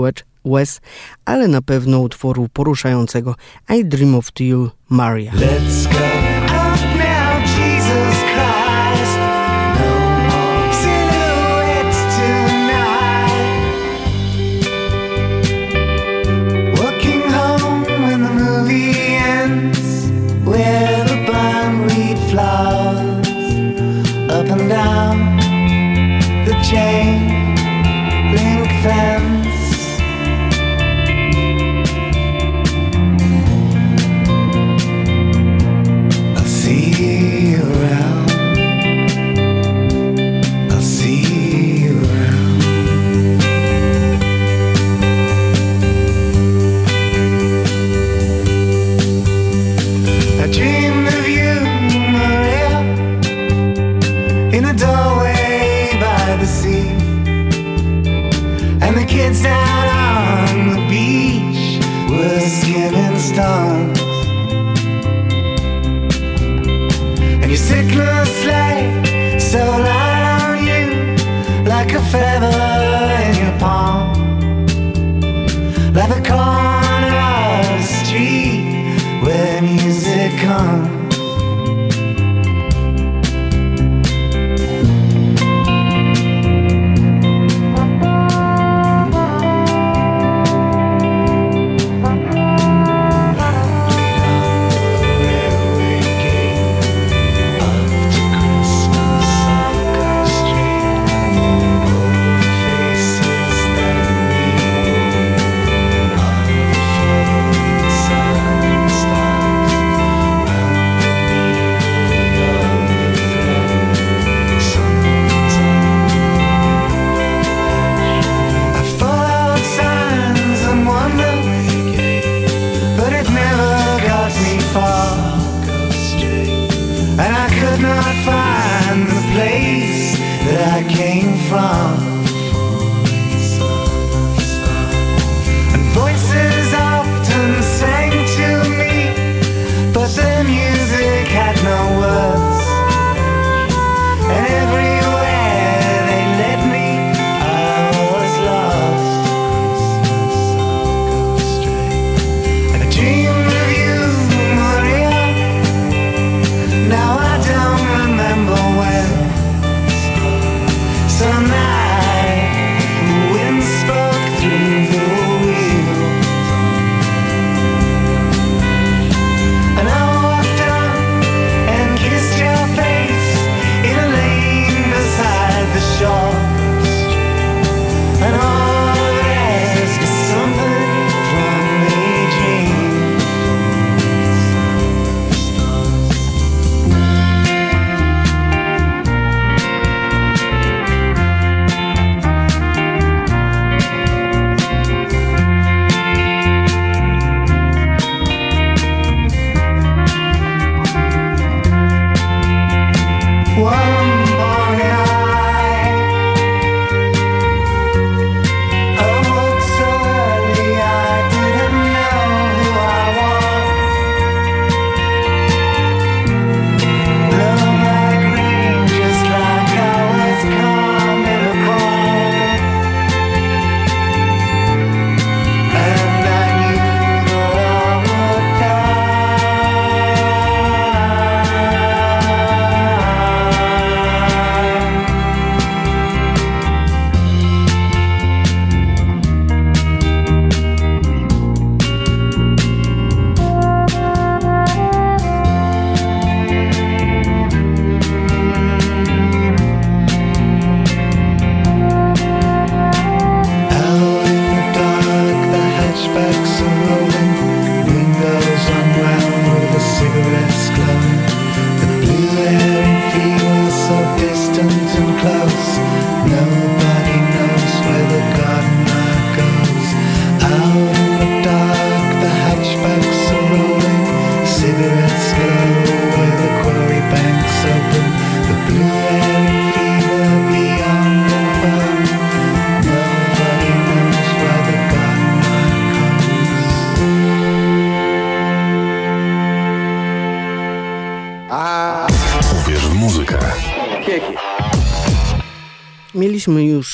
łez, ale na pewno utworu poruszającego I Dream of You, Maria. Let's go.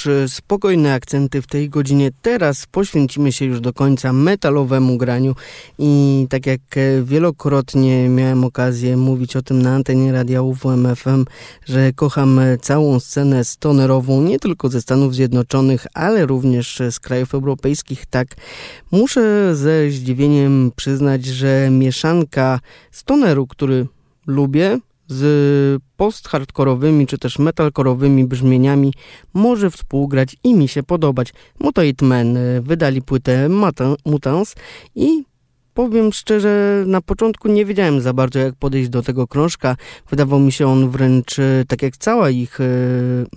E, spokojne akcenty w tej godzinie. Teraz poświęcimy się już do końca metalowemu graniu i tak jak e, wielokrotnie miałem okazję mówić o tym na antenie radia UWMFM, że kocham e, całą scenę stonerową nie tylko ze Stanów Zjednoczonych, ale również z krajów europejskich, tak muszę ze zdziwieniem przyznać, że mieszanka stoneru, który lubię, z post-hardkorowymi czy też metalkorowymi brzmieniami może współgrać i mi się podobać. Mutate Men e, wydali płytę Mutants i powiem szczerze, na początku nie wiedziałem za bardzo jak podejść do tego krążka. Wydawał mi się on wręcz, e, tak jak cała ich e,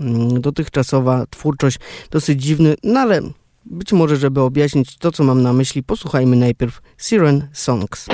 mm, dotychczasowa twórczość, dosyć dziwny, no ale być może, żeby objaśnić to, co mam na myśli, posłuchajmy najpierw Siren Songs.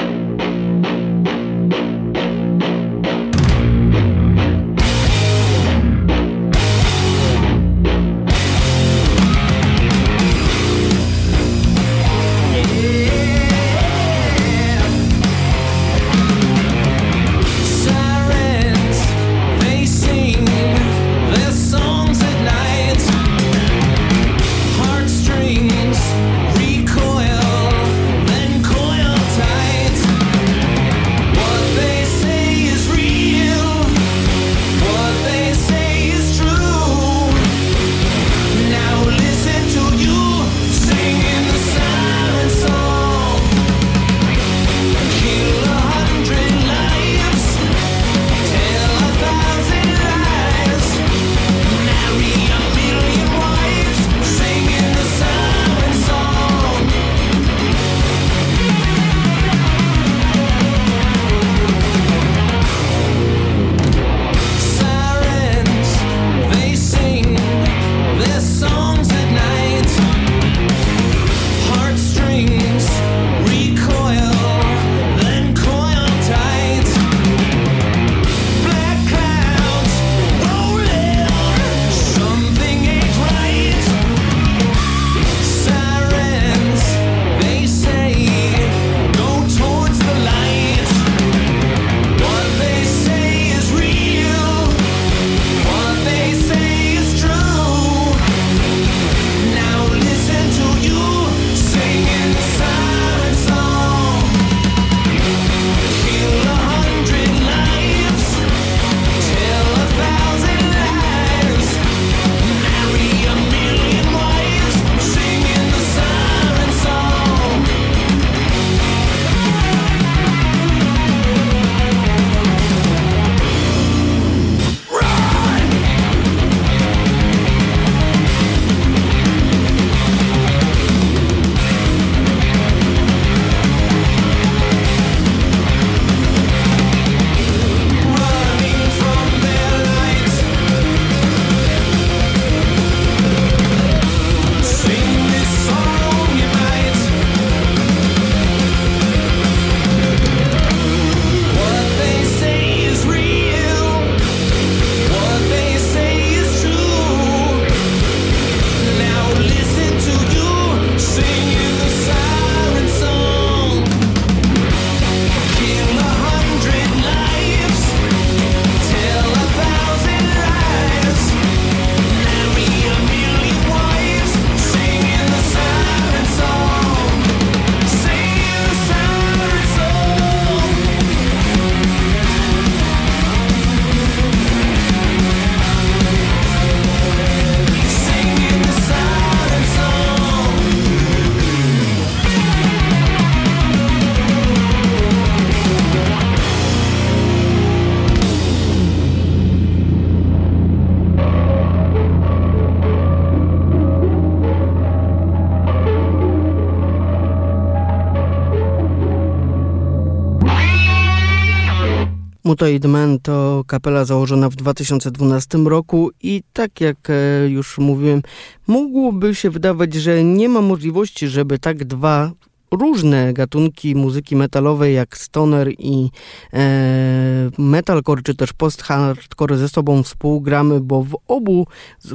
Mutoid Man to kapela założona w 2012 roku i tak jak e, już mówiłem, mogłoby się wydawać, że nie ma możliwości, żeby tak dwa różne gatunki muzyki metalowej jak stoner i e, metalcore czy też post-hardcore ze sobą współgramy, bo w obu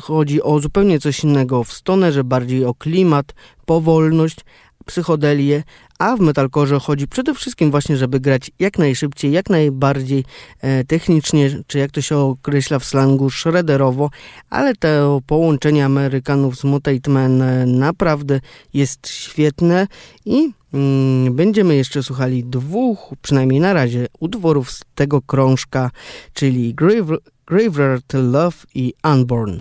chodzi o zupełnie coś innego. W stonerze bardziej o klimat, powolność, psychodelię, a w metalkorze chodzi przede wszystkim właśnie, żeby grać jak najszybciej, jak najbardziej e, technicznie, czy jak to się określa w slangu, shredderowo, ale to połączenie Amerykanów z Mutate naprawdę jest świetne i mm, będziemy jeszcze słuchali dwóch, przynajmniej na razie, utworów z tego krążka, czyli Grave, Graveyard Love i Unborn.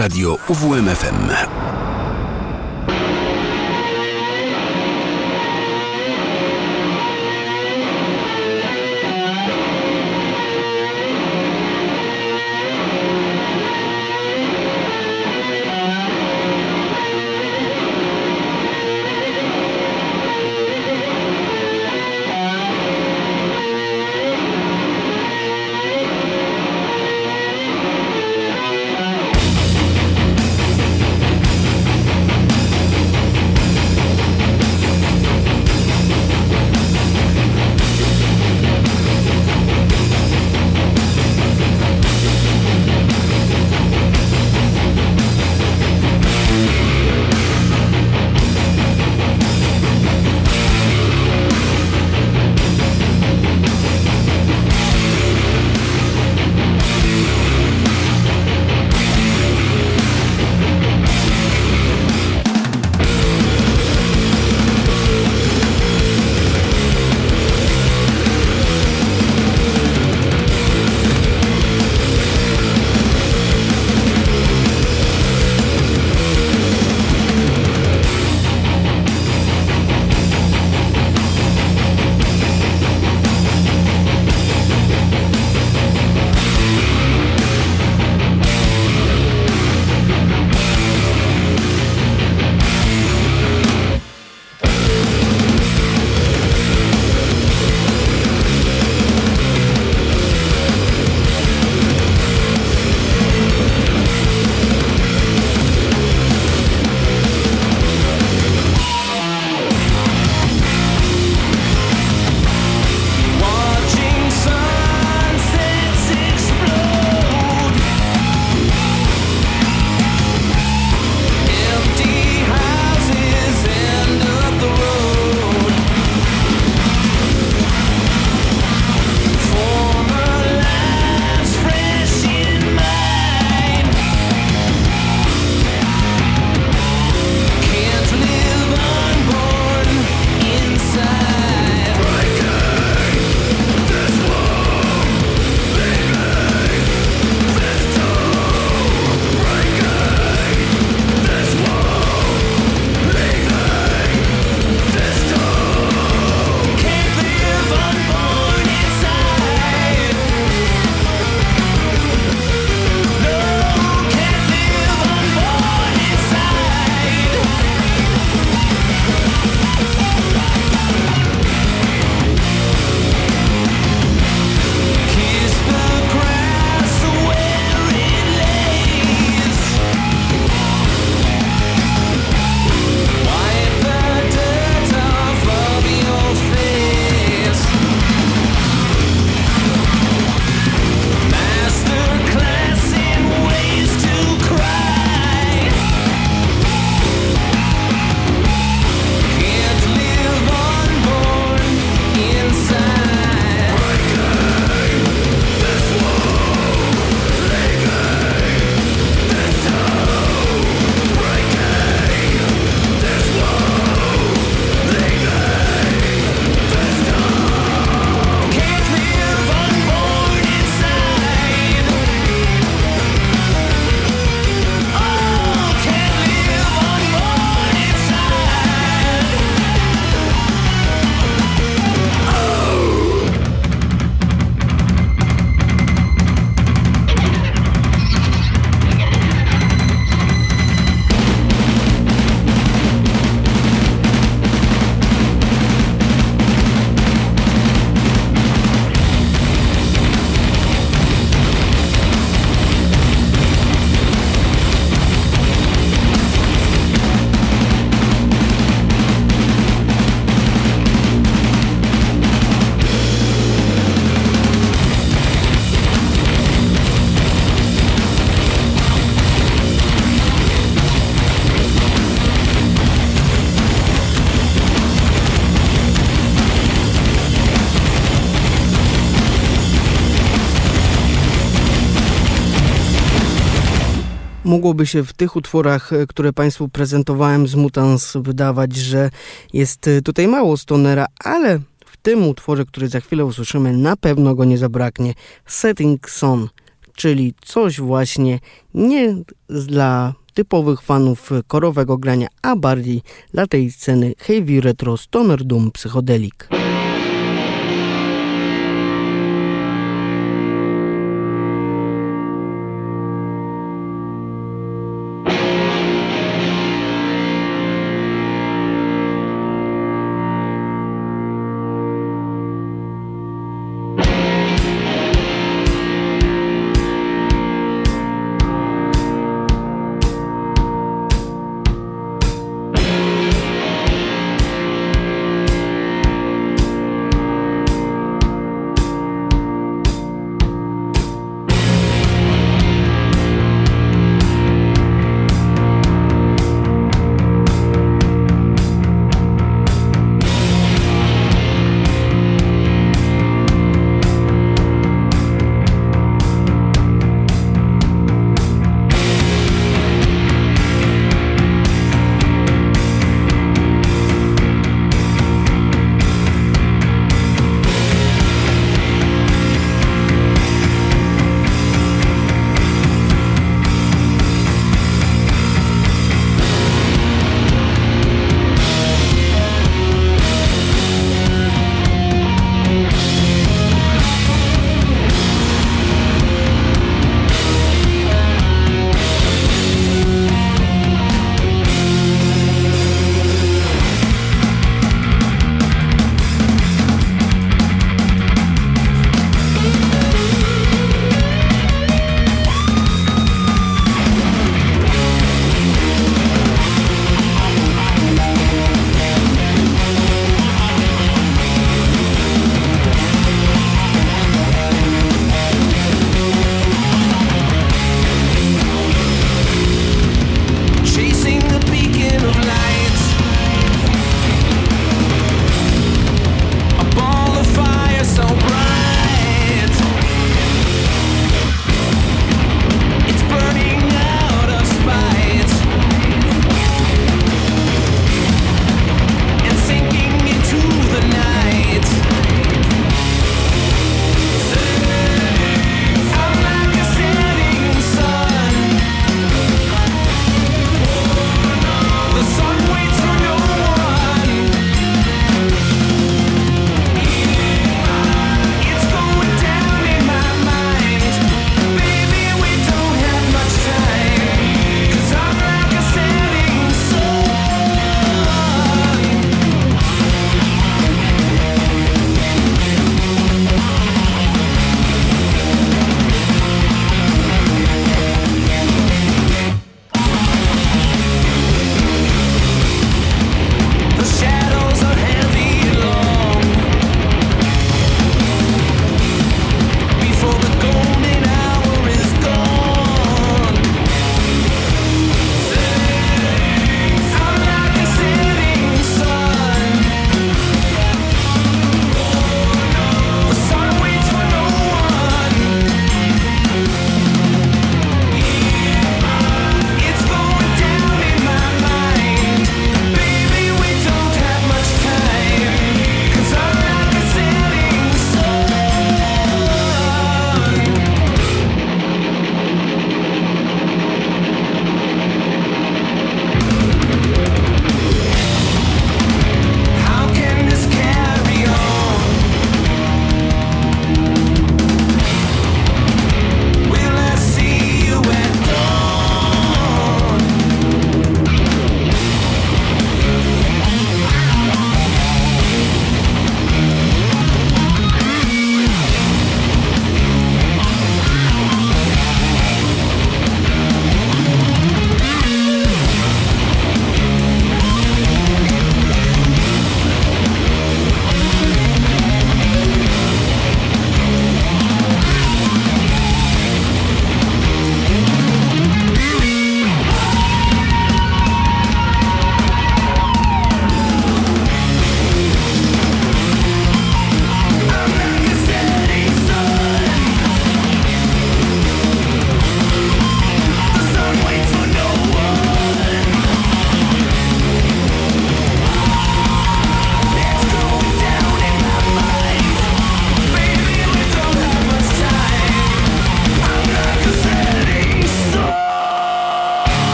Radio UWMFM. Mogłoby się w tych utworach, e, które Państwu prezentowałem z Mutans wydawać, że jest e, tutaj mało stonera, ale w tym utworze, który za chwilę usłyszymy, na pewno go nie zabraknie. Setting Sun, czyli coś właśnie nie dla typowych fanów korowego grania, a bardziej dla tej sceny heavy retro stoner doom psychodelic.